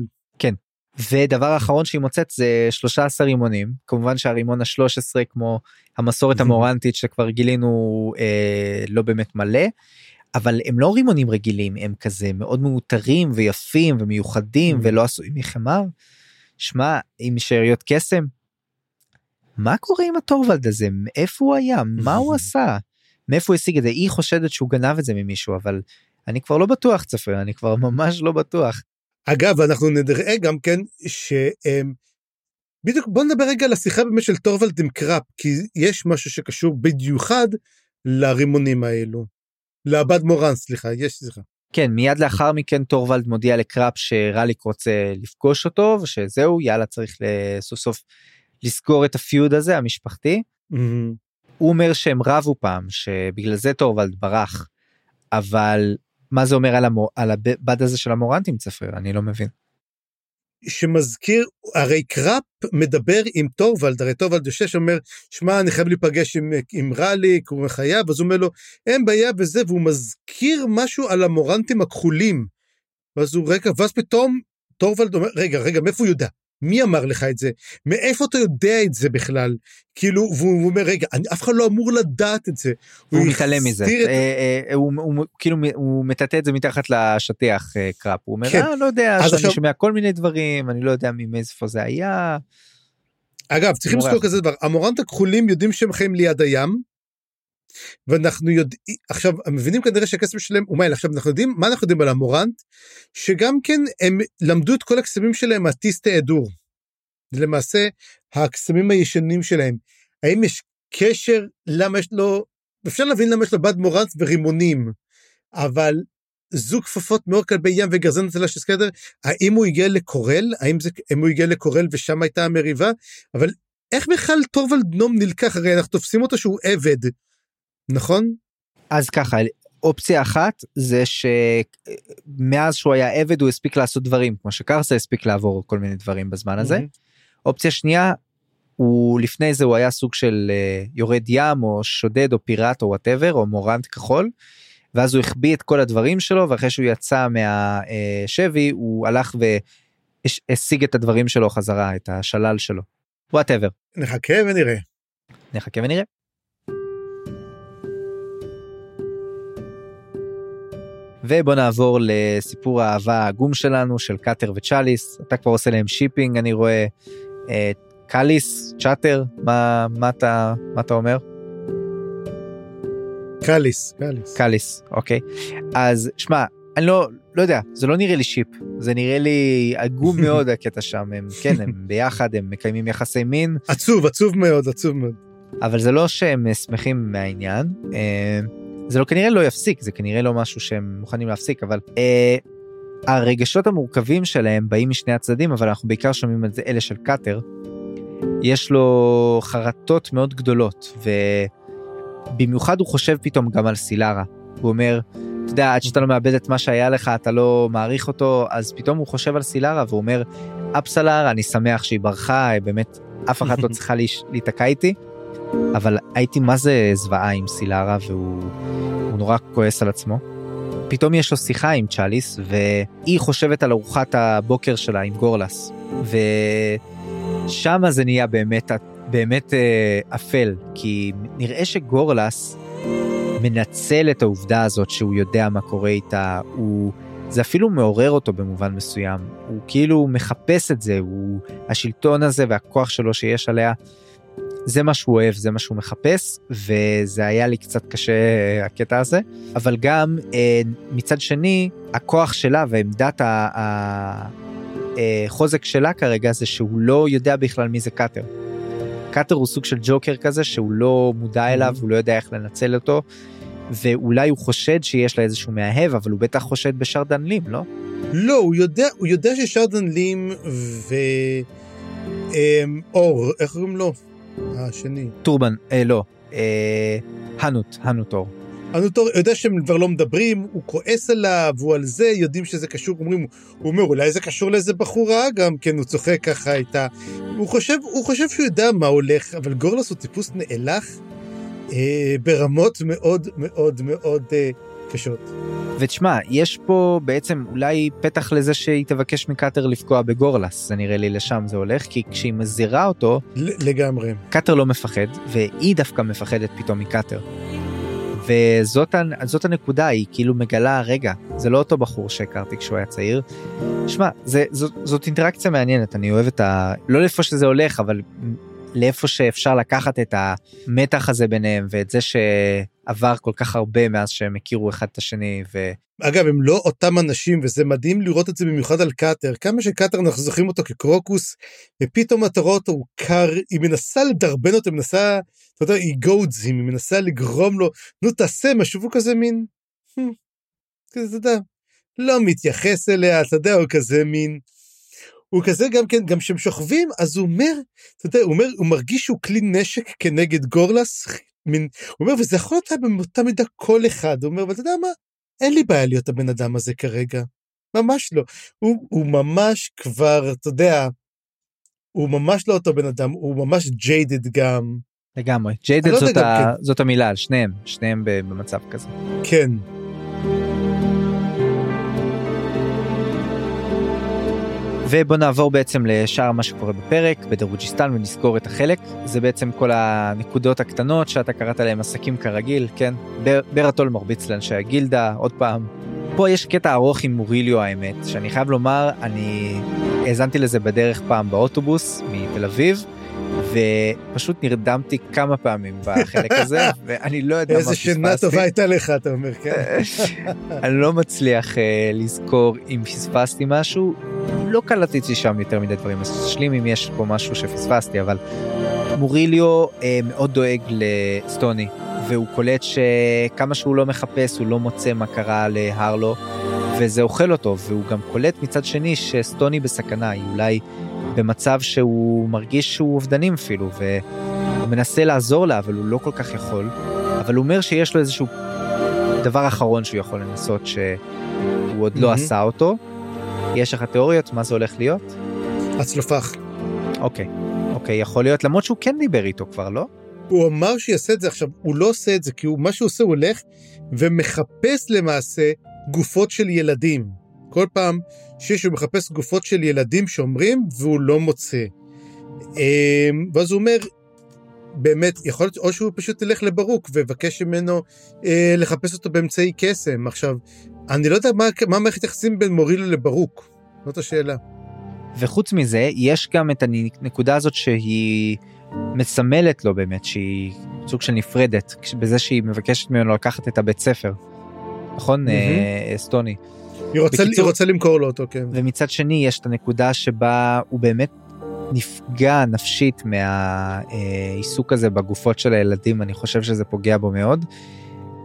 ודבר אחרון שהיא מוצאת זה 13 רימונים כמובן שהרימון ה-13 כמו המסורת המורנטית שכבר גילינו אה, לא באמת מלא. אבל הם לא רימונים רגילים הם כזה מאוד מאותרים ויפים ומיוחדים Mm. ולא עשויים מחמר. שמע עם שאריות קסם. מה קורה עם הטורוולד הזה מאיפה הוא היה מה הוא [LAUGHS] עשה מאיפה הוא השיג את זה היא חושדת שהוא גנב את זה ממישהו אבל אני כבר לא בטוח צפריר אני כבר ממש לא בטוח. אגב, אנחנו נראה גם כן ש... בדיוק, בוא נדבר רגע על השיחה באמת של טורוולד עם קראפ, כי יש משהו שקשור במיוחד לרימונים האלו. לבד מורן, סליחה, יש, סליחה. כן מיד לאחר מכן טורוולד מודיע לקראפ שרליק רוצה לפגוש אותו ושזהו יאללה צריך סוף סוף לסגור את ה feud הזה המשפחתי. מהמם. הוא אומר שהם רבו פעם שבגלל זה טורוולד ברח אבל מה זה אומר על, המור... על הבד הזה של המורנטים צפריר אני לא מבין. שמזכיר, הרי קראפ מדבר עם טורוולד, הרי טורוולד יושב שאומר, שמע, אני חייב להיפגש עם, עם רליק, הוא חייב, אז הוא אומר לו, אין בעיה בזה, והוא מזכיר משהו על המורנטים הכחולים. ואז הוא, רגע, ואז פתאום טורוולד אומר, רגע, רגע, מאיפה הוא יודע? מי אמר לך את זה? מאיפה אתה יודע את זה בכלל? כאילו, והוא אומר, רגע, אני, אף אחד לא אמור לדעת את זה. הוא מתעלם מזה, את... אה, אה, הוא, הוא, כאילו הוא מטאטא את זה מתחת לשטיח אה, קראפ, הוא אומר, כן. אה, לא יודע, שאני עכשיו- שומע כל מיני דברים, אני לא יודע מאיפה זה היה. אגב, צריכים. לזכור כזה דבר, המורנט הכחולים יודעים שהם חיים ליד הים, ואנחנו יודעים, עכשיו, מבינים כנראה שהכסף שלהם הוא מייל, עכשיו אנחנו יודעים, מה אנחנו יודעים על המורנט? שגם כן הם למדו את כל הקסמים שלהם מהטיסטי אדור. למעשה הקסמים הישנים שלהם. האם יש קשר למה יש לו, אפשר להבין למה יש לו בד מורנט ורימונים, אבל זוג כפפות מאור כלבי ים וגרזן הצלה של סקדר, האם הוא הגיע לקורל? האם זה, האם הוא הגיע לקורל ושם הייתה המריבה? אבל איך בכלל טורוולד נום נלקח? הרי אנחנו תופסים אותו שהוא עבד, נכון? אז ככה, אופציה אחת זה שמאז שהוא היה עבד הוא הספיק לעשות דברים, כמו שקרסה הספיק לעבור כל מיני דברים בזמן הזה. אופציה שנייה, הוא לפני זה הוא היה סוג של אה, יורד ים או שודד או פיראט או whatever או מורנט כחול. ואז הוא החביא את כל הדברים שלו ואחרי שהוא יצא מהשבי הוא הלך והשיג את הדברים שלו חזרה את השלל שלו. whatever. נחכה ונראה. נחכה ונראה. ובוא נעבור לסיפור האהבה העגום שלנו של קאטר וצ'אליס. אתה כבר עושה להם shipping אני רואה אה, קאליס צ'אטר מה מה אתה מה אתה אומר? קאליס, קאליס. קאליס אוקיי. אז שמע אני לא לא יודע זה לא נראה לי שיפ זה נראה לי עגום [LAUGHS] מאוד הקטע שם. הם כן הם ביחד הם מקיימים יחסי מין. עצוב, עצוב מאוד, עצוב מאוד. אבל זה לא שהם שמחים מהעניין. אה, זה לא כנראה לא יפסיק זה כנראה לא משהו שהם מוכנים להפסיק אבל אה, הרגשות המורכבים שלהם באים משני הצדדים אבל אנחנו בעיקר שומעים את זה אלה של קאטר. יש לו חרטות מאוד גדולות ובמיוחד הוא חושב פתאום גם על סילרה הוא אומר. אתה יודע עד שאתה לא מאבד את מה שהיה לך אתה לא מעריך אותו אז פתאום הוא חושב על סילרה והוא אומר אפסלר אני שמח שהיא ברחה באמת אף אחת לא צריכה [LAUGHS] להיתקע איתי. אבל הייתי מה זה זוועה עם סילרה והוא הוא נורא כועס על עצמו. פתאום יש לו שיחה עם צ'אליס והיא חושבת על ארוחת הבוקר שלה עם גורלס. ושמה זה נהיה באמת באמת אה, אפל כי נראה שגורלס מנצל את העובדה הזאת שהוא יודע מה קורה איתה. הוא זה אפילו מעורר אותו במובן מסוים. הוא כאילו מחפש את זה הוא השלטון הזה והכוח שלו שיש עליה זה מה שהוא אוהב זה מה שהוא מחפש וזה היה לי קצת קשה אה, הקטע הזה אבל גם אה, מצד שני הכוח שלה ועמדת ה- ה- אה, שלה כרגע זה שהוא לא יודע בכלל מי זה קאטר. קאטר הוא סוג של ג'וקר כזה שהוא לא מודע אליו הוא לא יודע איך לנצל אותו. ואולי הוא חושד שיש לה איזשהו מאהב אבל הוא בטח חושד בשרדן לים לא? לא, הוא יודע, הוא יודע ששרדן לים ו... אמ, אור, איך קוראים לו? השני. טורבן אה, לא אה, הנוט הנוט אור. הנוט אור יודע שהם כבר לא מדברים, הוא כועס עליו, הוא על זה, יודעים שזה קשור, אומרים, הוא אומר, אולי זה קשור לאיזה בחורה גם, כן, הוא צוחק ככה איתה. הוא חושב, הוא חושב שהוא יודע מה הולך, אבל גורלוס הוא טיפוס נאלח אה, ברמות מאוד מאוד מאוד אה, קשות. ותשמע יש פה בעצם אולי פתח לזה שהיא תבקש מקאטר לפגוע בגורלס זה נראה לי לשם זה הולך כי כשהיא מזהירה אותו לגמרי. קאטר לא מפחד והיא דווקא מפחדת פתאום מקאטר. וזאת הנ- זאת הנקודה היא כאילו מגלה רגע זה לא אותו בחור שהכרתי כשהוא היה צעיר. שמע זאת, זאת אינטראקציה מעניינת אני אוהב את ה... לא לאיפה שזה הולך אבל לאיפה שאפשר לקחת את המתח הזה ביניהם ואת זה שעבר כל כך הרבה מאז שהם הכירו אחד את השני ו... אגב, הם לא אותם אנשים, וזה מדהים לראות את זה במיוחד על קאטר. כמה שקאטר אנחנו זוכרים אותו כקרוקוס, ופתאום אתה רואה אותו, הוא קר, היא מנסה לדרבן אותו, מנסה, אתה יודע, היא גודזים, היא מנסה לגרום לו, נו תעשה משהו, והוא כזה מין, "Hmm", כזה, אתה יודע, לא מתייחס אליה, אתה יודע, הוא כזה מין, הוא כזה גם כן, גם כשהם שוכבים, אז הוא אומר, אתה יודע, הוא אומר, הוא מרגיש שהוא כלי נשק כנגד גורלס, מין, הוא אומר, וזה יכול להיות באותה מידה כל אחד, הוא אומר, אבל אתה יודע מה? אין לי בעיה להיות הבן אדם הזה כרגע. ממש לא. הוא, הוא ממש כבר, אתה יודע, הוא ממש לא אותו בן אדם, הוא ממש ג'יידד גם. לגמרי. ג'יידד לא זאת, יודע, ה... כן. זאת המילה על שניהם, שניהם במצב כזה. כן. ובוא נעבור בעצם לשאר מה שקורה בפרק בדרוג'יסטן ונסגור את החלק. זה בעצם כל הנקודות הקטנות שאתה קראת להם עסקים כרגיל כן? בר, ברטול מרביץ לאנשי הגילדה עוד פעם. פה יש קטע ארוך עם מוריליו האמת שאני חייב לומר אני האזנתי לזה בדרך פעם באוטובוס מתל אביב ופשוט נרדמתי כמה פעמים בחלק הזה [LAUGHS] ואני לא יודע מה איזה שינה פספסתי. טובה הייתה לך, אתה אומר, כן. [LAUGHS] אני לא מצליח uh, לזכור אם פספסתי משהו לא קלטתי שם יותר מדי דברים אז תשלים אם יש פה משהו שפספסתי אבל מוריליו uh, מאוד דואג לסטוני והוא קולט שכמה שהוא לא מחפש הוא לא מוצא מה קרה להרלו וזה אוכל אותו והוא גם קולט מצד שני שסטוני בסכנה היא אולי במצב שהוא מרגיש שהוא אובדנים אפילו והוא מנסה לעזור לה אבל הוא לא כל כך יכול אבל הוא אומר שיש לו איזשהו דבר אחרון שהוא יכול לנסות שהוא עוד לא מהמם. עשה אותו. יש לך תיאוריות מה זה הולך להיות? הצלופח. אוקיי, אוקיי, יכול להיות למרות שהוא כן דיבר איתו כבר לא? הוא אמר שיעשה את זה עכשיו, הוא לא עושה את זה, כי הוא, מה שהוא עושה, הוא הולך ומחפש למעשה גופות של ילדים. כל פעם שיש, הוא מחפש גופות של ילדים שאומרים, והוא לא מוצא. אמ, ואז הוא אומר, באמת, יכול להיות, או שהוא פשוט ילך לברוק ויבקש ממנו אה, לחפש אותו באמצעי קסם. עכשיו, אני לא יודע מה, מה מערכת יחסים בין מורילו לברוק, זאת השאלה. וחוץ מזה יש גם את הנקודה הזאת שהיא מסמלת לו באמת שהיא סוג של נפרדת בזה שהיא מבקשת ממנו לקחת את הבית ספר. נכון. אה, אסטוני היא רוצה, בקיצור- היא רוצה למכור לו אותו, כן. ומצד שני יש את הנקודה שבה הוא באמת נפגע נפשית מהעיסוק הזה בגופות של הילדים אני חושב שזה פוגע בו מאוד.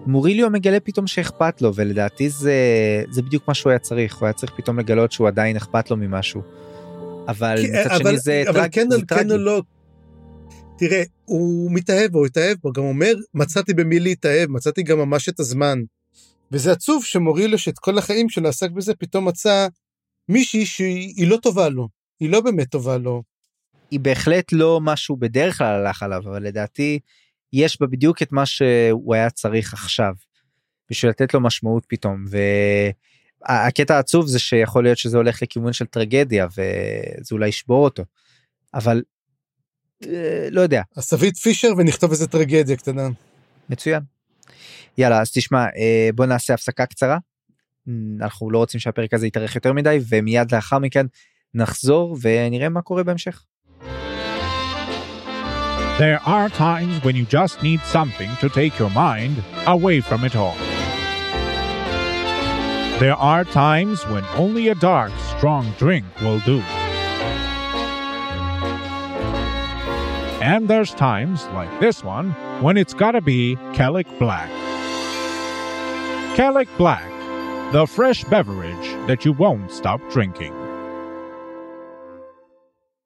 מוריליו מגלה פתאום שאכפת לו ולדעתי זה זה בדיוק מה שהוא היה צריך הוא היה צריך פתאום לגלות שהוא עדיין אכפת לו ממשהו. אבל כי- מצד אבל- שני זה אבל טרג- כן, זה כן טרגי. או לא. תראה, הוא מתאהב, הוא התאהב בו, גם אומר, מצאתי במי להתאהב, מצאתי גם ממש את הזמן. וזה עצוב שמורילו שאת כל החיים שלו עסק בזה, פתאום מצא מישהי שהיא לא טובה לו. היא לא באמת טובה לו. היא בהחלט לא משהו בדרך כלל הלך עליו אבל לדעתי יש בה בדיוק את מה שהוא היה צריך עכשיו. בשביל לתת לו משמעות פתאום והקטע העצוב זה שיכול להיות שזה הולך לכיוון של טרגדיה וזה אולי ישבור אותו. אבל אה, לא יודע אז תביא את פישר ונכתוב איזה טרגדיה קטנה. מצוין. יאללה אז תשמע אה, בוא נעשה הפסקה קצרה. אנחנו לא רוצים שהפרק הזה יתארך יותר מדי ומיד לאחר מכן נחזור ונראה מה קורה בהמשך. There are times when you just need something to take your mind away from it all. There are times when only a dark, strong drink will do. And there's times, like this one, when it's gotta be Kellic Black. Kellic Black, the fresh beverage that you won't stop drinking.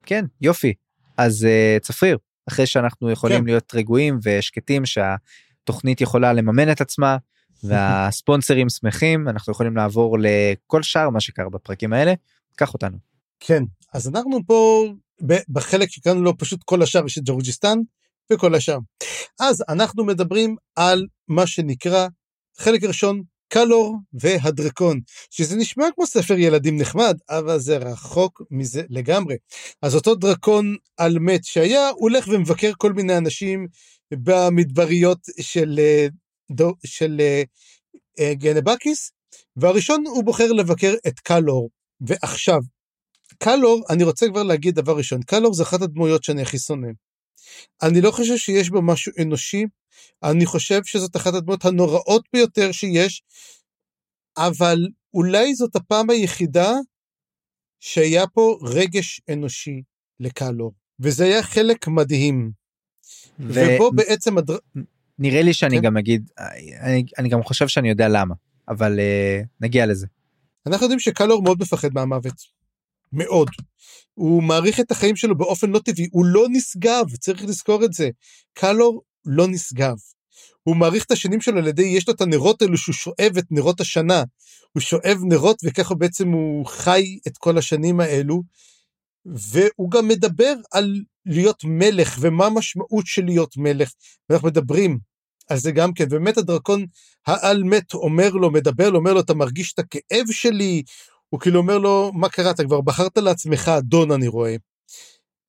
כן יופי אז uh, צפריר אחרי שאנחנו יכולים כן. להיות רגועים ושקטים שהתוכנית יכולה לממן את עצמה [LAUGHS] והספונסרים שמחים אנחנו יכולים לעבור לכל שאר מה שקרה בפרקים האלה קח אותנו. כן, אז אנחנו פה בחלק שקראנו לו פשוט כל השאר את ג'ורג'יסטן וכל השאר. אז אנחנו מדברים על מה שנקרא חלק ראשון קלור והדרקון, שזה נשמע כמו ספר ילדים נחמד, אבל זה רחוק מזה לגמרי. אז אותו דרקון על מת שהיה, הולך ומבקר כל מיני אנשים במדבריות של, אה, דו- של אה, אה, גנבקיס, והראשון הוא בוחר לבקר את קלור. ועכשיו, קלור, אני רוצה כבר להגיד דבר ראשון, קלור זה אחת הדמויות שאני הכי שונא. אני לא חושב שיש בה משהו אנושי, אני חושב שזאת אחת הדמויות הנוראות ביותר שיש, אבל אולי זאת הפעם היחידה שהיה פה רגש אנושי לקלור, וזה היה חלק מדהים. ובו בעצם הדר... ונראה לי שאני כן. גם אגיד אני, אני גם חושב שאני יודע למה אבל uh, נגיע לזה. אנחנו יודעים שקלור מאוד מפחד מהמוות. מאוד. הוא מעריך את החיים שלו באופן לא טבעי, הוא לא נשגב, צריך לזכור את זה. קלור לא נשגב. הוא מעריך את השנים שלו על ידי, יש לו את הנרות האלו שהוא שואב את נרות השנה. הוא שואב נרות וככה בעצם הוא חי את כל השנים האלו. והוא גם מדבר על להיות מלך ומה המשמעות של להיות מלך. ואנחנו מדברים על זה גם כן, ובאמת הדרקון העל מת אומר לו, מדבר לו, אומר לו, אתה מרגיש את הכאב שלי? הוא כאילו אומר לו, מה קרה, אתה כבר בחרת לעצמך אדון, אני רואה.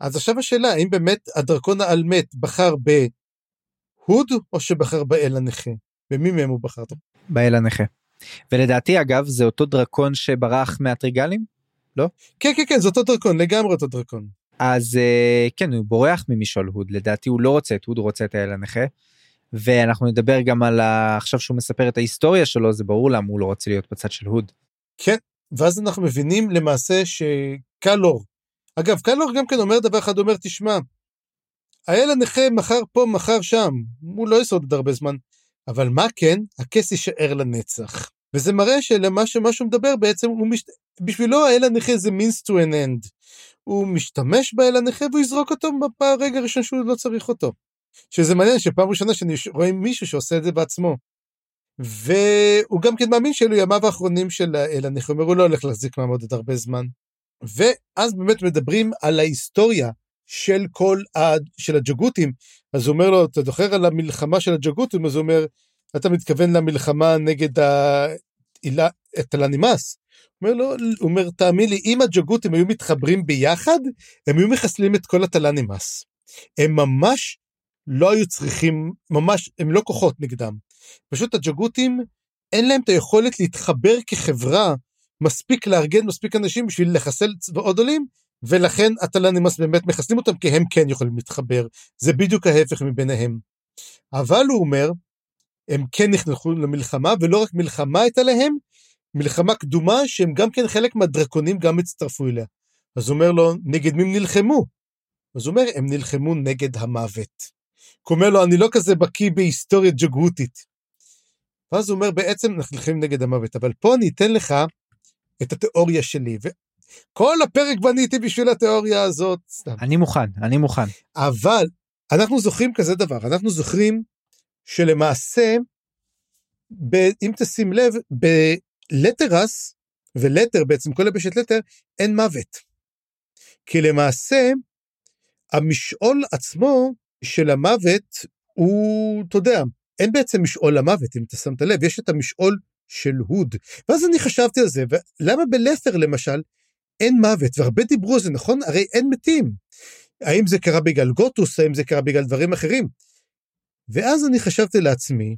אז עכשיו השאלה, האם באמת הדרקון העל מת בחר בהוד, או שבחר באל הנכה? במי מהם הוא בחר? באל הנכה. ולדעתי אגב זה אותו דרקון שברח מהטריגלים? כן, כן, כן, זה אותו דרקון, לגמרי אותו דרקון. אז אה, כן הוא בורח ממשעול הוד לדעתי הוא לא רוצה את הוד הוא רוצה את האל הנכה. ואנחנו נדבר גם על ה... עכשיו שהוא מספר את ההיסטוריה שלו זה ברור למה הוא לא רוצה להיות בצד של הוד. כן, ואז אנחנו מבינים למעשה שקלור, אגב, קלור גם כן אומר דבר אחד, אומר, תשמע, האל הנכה מחר פה, מחר שם, הוא לא יסוד עוד הרבה זמן, אבל מה כן? הכס יישאר לנצח. וזה מראה שלמה שמה שהוא מדבר בעצם, הוא מש... בשבילו האל הנכה זה means to an end. הוא משתמש באל הנכה והוא יזרוק אותו ברגע הראשון שהוא לא צריך אותו. שזה מעניין שפעם ראשונה שאני רואה מישהו שעושה את זה בעצמו. והוא גם כן מאמין שאלו ימיו האחרונים של הנכה, הוא לא הולך להחזיק מעמוד עוד הרבה זמן. ואז באמת מדברים על ההיסטוריה של כל ה... של הג'גותים. אז הוא אומר לו, אתה זוכר על המלחמה של הג'גותים? אז הוא אומר, אתה מתכוון למלחמה נגד הטלנימאס? הוא אומר לו, הוא אומר, תאמין לי, אם הג'גותים היו מתחברים ביחד, הם היו מחסלים את כל הטלנימאס. הם ממש לא היו צריכים, ממש, הם לא כוחות נגדם. פשוט הג'גותים, אין להם את היכולת להתחבר כחברה מספיק לארגן מספיק אנשים בשביל לחסל צבאות עולים, ולכן הטלנימאס באמת מחסלים אותם כי הם כן יכולים להתחבר. זה בדיוק ההפך מביניהם. אבל הוא אומר, הם כן נכנסו למלחמה, ולא רק מלחמה הייתה להם, מלחמה קדומה שהם גם כן חלק מהדרקונים גם הצטרפו אליה. אז הוא אומר לו, נגד מי הם נלחמו? אז הוא אומר, הם נלחמו נגד המוות. הוא אומר לו, אני לא כזה בקיא בהיסטוריה ג'גהותית. ואז הוא אומר, בעצם אנחנו נלחמים נגד המוות, אבל פה אני אתן לך את התיאוריה שלי. וכל הפרק בניתי בשביל התיאוריה הזאת, סתם. אני מוכן אני מוכן. אבל אנחנו זוכרים כזה דבר, אנחנו זוכרים שלמעשה, ב, אם תשים לב, בלטרס, ולטר בעצם, כל יבשת לטר, אין מוות. כי למעשה, המשעול עצמו של המוות הוא, אתה יודע, אין בעצם משעול למוות, אם אתה שמת לב, יש את המשעול של הוד. ואז אני חשבתי על זה, ולמה בלת'ר למשל אין מוות? והרבה דיברו על זה, נכון? הרי אין מתים. האם זה קרה בגלל גוטוס, האם זה קרה בגלל דברים אחרים? ואז אני חשבתי לעצמי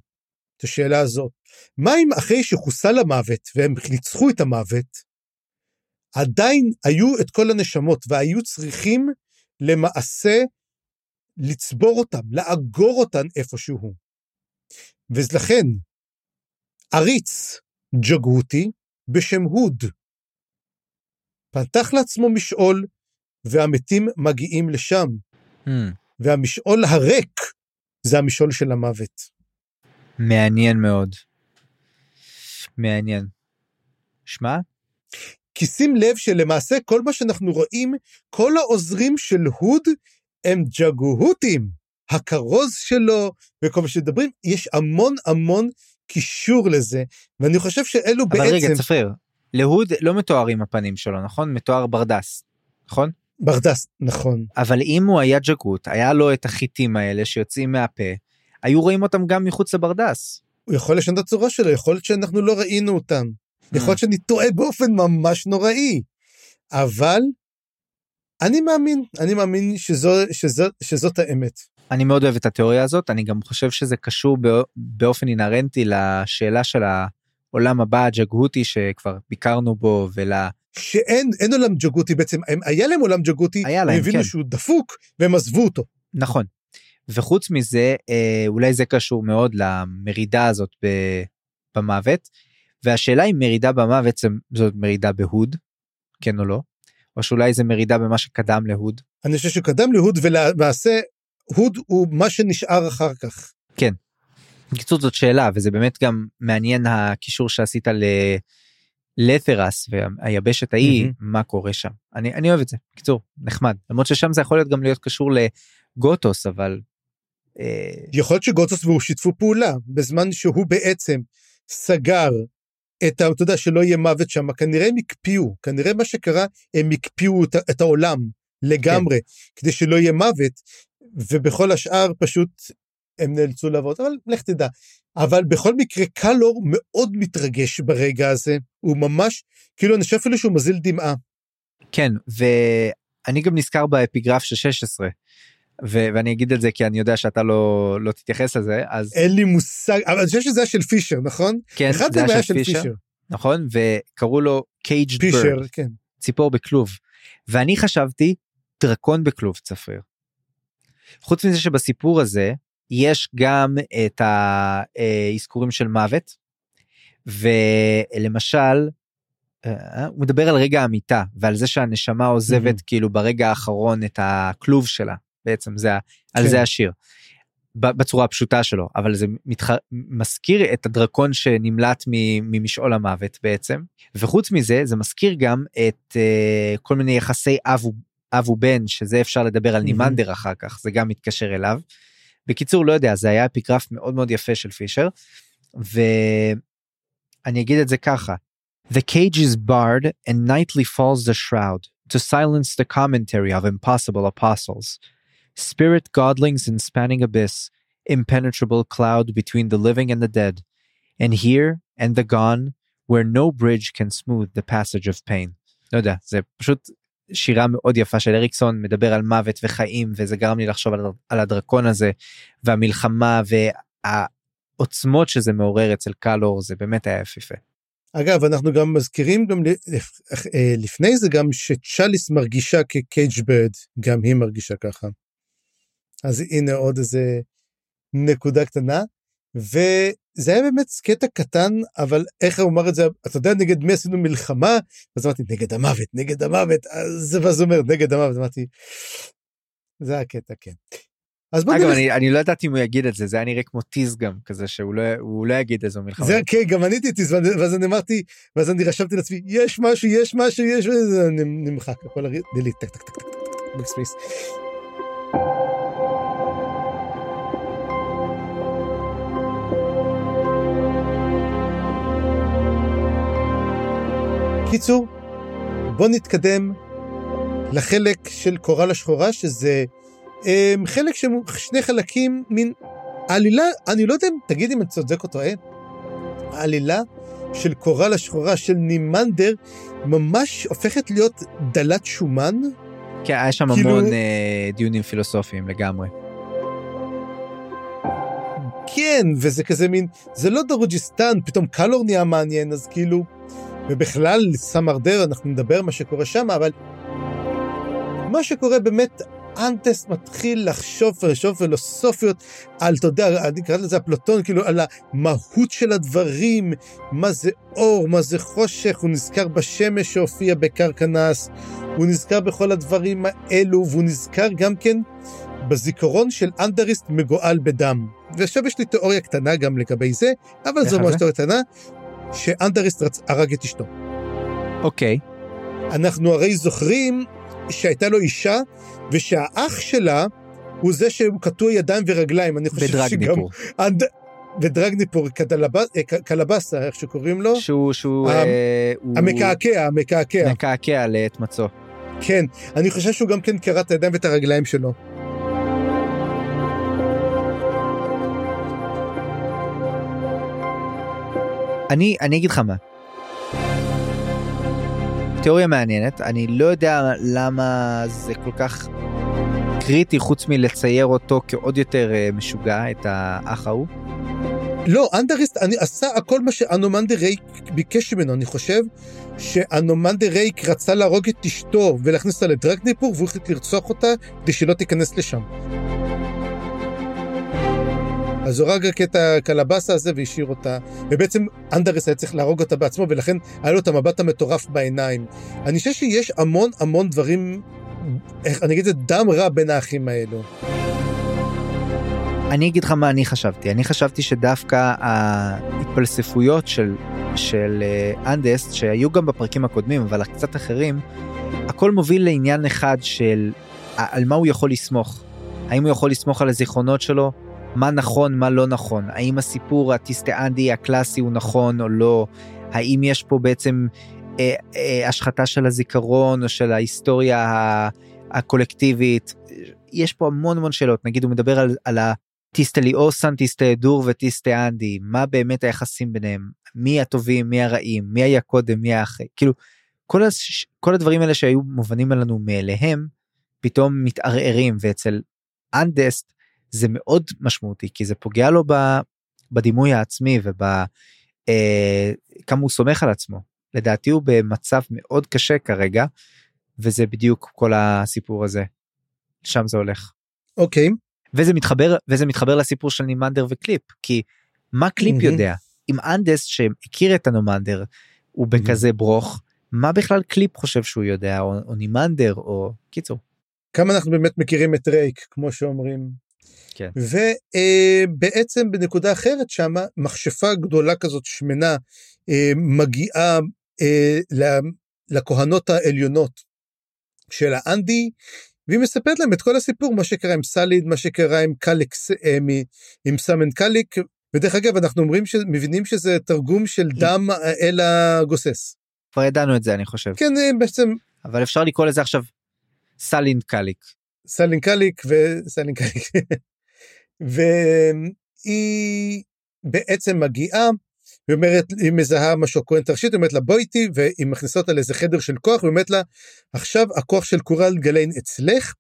את השאלה הזאת, מה אם אחרי שחוסל המוות והם ניצחו את המוות, עדיין היו את כל הנשמות והיו צריכים למעשה לצבור אותם, לאגור אותן איפשהו. ולכן, עריץ ג'גהותי בשם הוד. פתח לעצמו משעול, והמתים מגיעים לשם. Hmm. והמשעול הריק זה המשעול של המוות. מעניין מאוד. מעניין. שמע? כי שים לב שלמעשה כל מה שאנחנו רואים, כל העוזרים של הוד הם ג'גהותים. הכרוז שלו וכל מה שדברים, יש המון המון קישור לזה, ואני חושב שאלו אבל בעצם... רגע צפריר, להוד לא מתוארים הפנים שלו נכון? מתואר ברדס, נכון? ברדס, נכון. אבל אם הוא היה ג'גות, היה לו את החיטים האלה שיוצאים מהפה, היו רואים אותם גם מחוץ לברדס. הוא יכול לשנות את הצורה שלו, יכול להיות שאנחנו לא ראינו אותם. יכול להיות שאני טועה באופן ממש נוראי. אבל אני מאמין, אני מאמין שזו, שזו, שזאת האמת. אני מאוד אוהב את התיאוריה הזאת, אני גם חושב שזה קשור באופן אינהרנטי לשאלה של העולם הבא הג'גהותי שכבר ביקרנו בו ול... שאין אין עולם ג'גותי בעצם, הם, היה להם עולם ג'גותי, היה להם, הם הבינו כן. שהוא דפוק והם עזבו אותו. נכון. וחוץ מזה, אה, אולי זה קשור מאוד למרידה הזאת ב, במוות, והשאלה אם מרידה במוות זאת מרידה בהוד, כן או לא, או שאולי זה מרידה במה שקדם להוד. אני חושב שקדם להוד ולמעשה הוד הוא מה שנשאר אחר כך. בקיצור זאת שאלה וזה באמת גם מעניין הקישור שעשית ללת'רס והיבשת ההיא מהמם. מה קורה שם אני אני אוהב את זה בקיצור נחמד למרות ששם זה יכול להיות גם להיות קשור לגוטוס אבל אה, יכול להיות שגוטוס והוא שיתפו פעולה, בזמן שהוא בעצם סגר את ה... אתה יודע, שלא יהיה מוות שם, כנראה הם הקפיאו, כנראה מה שקרה, הם הקפיאו את, את העולם לגמרי, כן. כדי שלא יהיה מוות, ובכל השאר פשוט הם נאלצו לעבוד, אבל לך תדע. אבל בכל מקרה, קלור מאוד מתרגש ברגע הזה, הוא ממש, כאילו, אני חושב אפילו שהוא מזיל דמעה. כן, ואני גם נזכר באפיגרף של 16. ו- ואני אגיד את זה כי אני יודע שאתה לא לא תתייחס לזה אז אין לי מושג אבל אני חושב שזה היה של פישר נכון? כן אחד זה היה של של פישר. פישר. נכון? וקראו לו קייג' פישר בירד כן. ציפור בכלוב. ואני חשבתי דרקון בכלוב צפריר. חוץ מזה שבסיפור הזה יש גם את האזכורים של מוות ולמשל אה, הוא מדבר על רגע המיטה ועל זה שהנשמה עוזבת מהמם. כאילו ברגע האחרון את הכלוב שלה בעצם זה ה- על כן. זה השיר. בצורה הפשוטה שלו אבל זה מתח... מזכיר את הדרקון שנמלט ממשעול המוות בעצם וחוץ מזה זה מזכיר גם את uh, כל מיני יחסי אב, ו- אב ובן שזה אפשר לדבר על מהמם. נימנדר אחר כך זה גם מתקשר אליו. בקיצור לא יודע זה היה אפיגרף מאוד מאוד יפה של פישר ואני אגיד את זה ככה. The cage is barred and nightly falls the shroud to silence the commentary of impossible apostles. Spirit godlings in spanning abyss, impenetrable cloud between the living and the dead, and here and the gone, where no bridge can smooth the passage of pain. לא יודע, זה פשוט שירה מאוד יפה של אריקסון, מדבר על מוות וחיים, וזה גרם לי לחשוב על, הדרקון הזה, והמלחמה והעוצמות שזה מעורר אצל קלור, זה באמת היה יפיפה. אגב אנחנו גם מזכירים גם אה, לפני זה גם שצ'אליס מרגישה כקייג' ברד גם היא מרגישה ככה. אז הנה עוד איזה נקודה קטנה וזה היה באמת קטע קטן אבל איך הוא אמר את זה אתה יודע נגד מי עשינו מלחמה אז אמרתי נגד המוות נגד המוות אז ואז הוא אומר נגד המוות אמרתי. זה הקטע כן. אז בוא אגב, נלך אני, אני לא ידעתי אם הוא יגיד את זה, זה היה נראה כמו טיז גם, כזה שהוא לא, הוא לא יגיד איזו מלחמה. זה כן גם אני הייתי ואז אני אמרתי ואז אני רשמתי לעצמי יש משהו יש משהו יש וזה נמחק הכל delete טק טק טק טק טק backspace. קיצור בוא נתקדם לחלק של קורל השחורה שזה um, חלק של שני חלקים מין העלילה אני לא יודע אם תגיד אם אני צודק או טועה. העלילה של קורל השחורה של נימנדר ממש הופכת להיות דלת שומן. כן, היה שם כאילו- המון אה, דיונים פילוסופיים לגמרי. כן, וזה כזה מין, זה לא דרוג'יסטן, פתאום קלור נהיה מעניין, אז כאילו, ובכלל, סמרדר, אנחנו נדבר מה שקורה שם, אבל מה שקורה באמת, אנטס מתחיל לחשוב ולחשוב פילוסופיות על, אתה יודע, אני קראתי לזה אפלטון, כאילו, על המהות של הדברים, מה זה אור, מה זה חושך, הוא נזכר בשמש שהופיע בקרקנס, הוא נזכר בכל הדברים האלו, והוא נזכר גם כן בזיכרון של אנדריסט מגואל בדם. ועכשיו יש לי תיאוריה קטנה גם לגבי זה, אבל זו? ממש תיאוריה קטנה, שאנדריסט רצ... הרג את אשתו. אוקיי, אנחנו הרי זוכרים שהייתה לו אישה, ושהאח שלה הוא זה שהוא קטוע ידיים ורגליים. אני חושב שגם... אנד... בדרגניפור, קדלב... אה, קלבסה, איך שקוראים לו? שהוא, שהוא, ה- אה, המקעקע, המקעקע. מקעקע לעת מצוא. כן, אני חושב שהוא גם כן קרע את הידיים ואת הרגליים שלו. אני, אני אגיד לך מה. תיאוריה מעניינת, אני לא יודע למה זה כל כך קריטי חוץ מלצייר אותו כעוד יותר אה, משוגע, את האח ההוא. לא, אנדריסט אני, עשה הכל מה שאנומנדר רייק ביקש ממנו, אני חושב שאנומנדר רייק רצה להרוג את אשתו ולהכניס אותה לדרגניפור והוא החליט לרצוח אותה כדי שלא תיכנס לשם. אז הוא הרג רק את הקלבסה הזה והשאיר אותה, ובעצם אנדריס היה צריך להרוג אותה בעצמו, ולכן היה לו את המבט המטורף בעיניים. אני חושב שיש המון המון דברים, איך, אני אגיד את זה, דם רע בין האחים האלו. אני אגיד לך מה אני חשבתי, אני חשבתי שדווקא ההתפלספויות של, של אה, אנדסט, שהיו גם בפרקים הקודמים, אבל קצת אחרים, הכל מוביל לעניין אחד של על מה הוא יכול לסמוך. האם הוא יכול לסמוך על הזיכרונות שלו, מה נכון, מה לא נכון, האם הסיפור הטיסטאנדי הקלאסי הוא נכון או לא, האם יש פה בעצם אה, אה, השחתה של הזיכרון או של ההיסטוריה הקולקטיבית, יש פה המון המון שאלות, נגיד הוא מדבר על, על הטיסטה ליאוסן, טיסטה דור וטיסטה אנדי, מה באמת היחסים ביניהם, מי הטובים, מי הרעים, מי היה קודם, מי היה אחרי, כאילו כל, הש, כל הדברים האלה שהיו מובנים לנו מאליהם, פתאום מתערערים ואצל אנדסט זה מאוד משמעותי כי זה פוגע לו ב, בדימוי העצמי ובכמה אה, הוא סומך על עצמו. לדעתי הוא במצב מאוד קשה כרגע וזה בדיוק כל הסיפור הזה. שם זה הולך. אוקיי. וזה מתחבר וזה מתחבר לסיפור של נימנדר וקליפ כי מה קליפ מהמם. יודע אם אנדסט שהכיר את הנומנדר הוא בכזה ברוך מה בכלל קליפ חושב שהוא יודע או, או נימנדר או קיצור. כמה אנחנו באמת מכירים את רייק, כמו שאומרים. כן. ובעצם בנקודה אחרת שמה, מכשפה גדולה כזאת שמנה אה, מגיעה אה, לכהנות העליונות של האנדי, והיא מספרת להם את כל הסיפור, מה שקרה עם סליד, מה שקרה עם קליקס, אה, עם סאמן קליק, ודרך אגב, אנחנו אומרים, ש- מבינים שזה תרגום של דם אל הגוסס. כבר ידענו את זה אני חושב כן, בעצם אבל אפשר לקרוא לזה עכשיו סלין קליק. סלין קליק וסלין קליק. והיא בעצם מגיעה, היא אומרת, היא מזהה משהו הכהנת הראשית, היא אומרת לה בואי איתי, והיא מכניסה אותה לאיזה חדר של כוח, והיא אומרת לה, עכשיו הכוח של קורל גליין אצלך,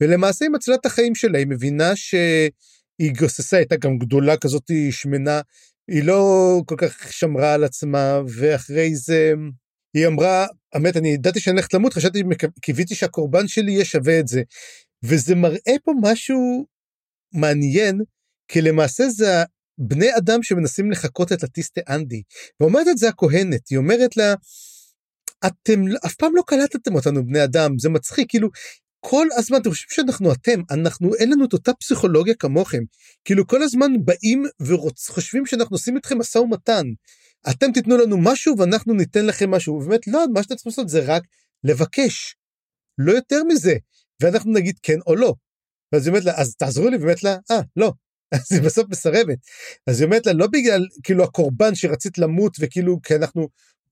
ולמעשה היא מצילה את החיים שלה, היא מבינה שהיא גוססה, הייתה גם גדולה כזאת, היא שמנה, היא לא כל כך שמרה על עצמה, ואחרי זה היא אמרה, האמת, אני ידעתי שאני הולכת למות, חשבתי, קיוויתי שהקורבן שלי יהיה שווה את זה. וזה מראה פה משהו מעניין, כי למעשה זה בני אדם שמנסים לחקות את הטיסטה אנדי. ואומרת את זה הכהנת, היא אומרת לה, אתם אף פעם לא קלטתם אותנו בני אדם, זה מצחיק, כאילו, כל הזמן אתם חושבים שאנחנו אתם, אנחנו, אין לנו את אותה פסיכולוגיה כמוכם. כאילו כל הזמן באים וחושבים שאנחנו עושים איתכם משא ומתן. אתם תיתנו לנו משהו ואנחנו ניתן לכם משהו. ובאמת לא, מה שאתם צריכים לעשות זה רק לבקש. לא יותר מזה. ואנחנו נגיד כן או לא. ואז היא אומרת לה, אז תעזרו לי, באמת לה, אה, לא. [LAUGHS] אז היא בסוף מסרבת. אז היא אומרת לה, לא בגלל כאילו הקורבן שרצית למות וכאילו כי אנחנו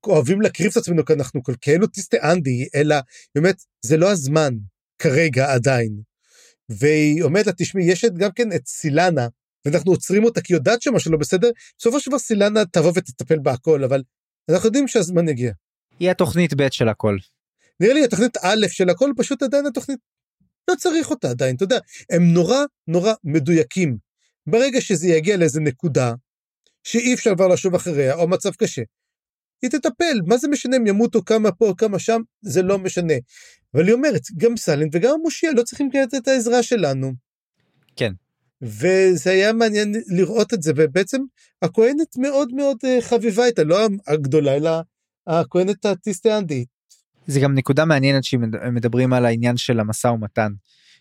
אוהבים להקריב את עצמנו כי אנחנו כאלו טיסטה אנדי, אלא באמת זה לא הזמן כרגע עדיין. והיא אומרת לה, תשמעי, יש גם כן את סילנה, ואנחנו עוצרים אותה כי היא יודעת שמשהו לא בסדר, בסופו של דבר סילנה תבוא ותטפל בהכל, אבל אנחנו יודעים שהזמן יגיע. היא התוכנית ב' של הכל. נראה לי התוכנית א' של הכל פשוט עדיין התוכנית, לא צריך אותה עדיין, אתה יודע, הם נורא נורא מדויקים. ברגע שזה יגיע לאיזה נקודה, שאי אפשר כבר לשוב אחריה, או מצב קשה, היא תטפל, מה זה משנה אם ימותו כמה פה, כמה שם, זה לא משנה. אבל היא אומרת, גם סלין וגם המושיע לא צריכים את העזרה שלנו. כן. וזה היה מעניין לראות את זה, ובעצם הכהנת מאוד מאוד אה, חביבה איתה, לא הגדולה, אלא הכהנת הטיסטיאנדית. זה גם נקודה מעניינת שהם מדברים על העניין של המשא ומתן.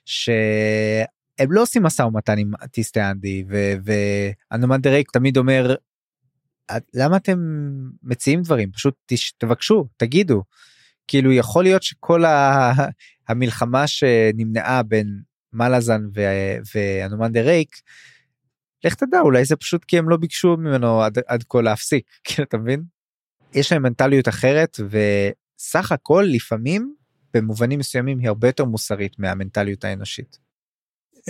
שהם לא עושים משא ומתן עם טיסטי אנדי ואנומן דרייק תמיד אומר "את- למה אתם מציעים דברים פשוט תש- תבקשו תגידו. כאילו יכול להיות שכל המלחמה שנמנעה בין מלאזן ו- ואנומן דרייק לך תדע אולי זה פשוט כי הם לא ביקשו ממנו עד, עד כה להפסיק [LAUGHS] כאילו אתה מבין? יש להם מנטליות אחרת וסך הכל לפעמים במובנים מסוימים היא הרבה יותר מוסרית מהמנטליות האנושית.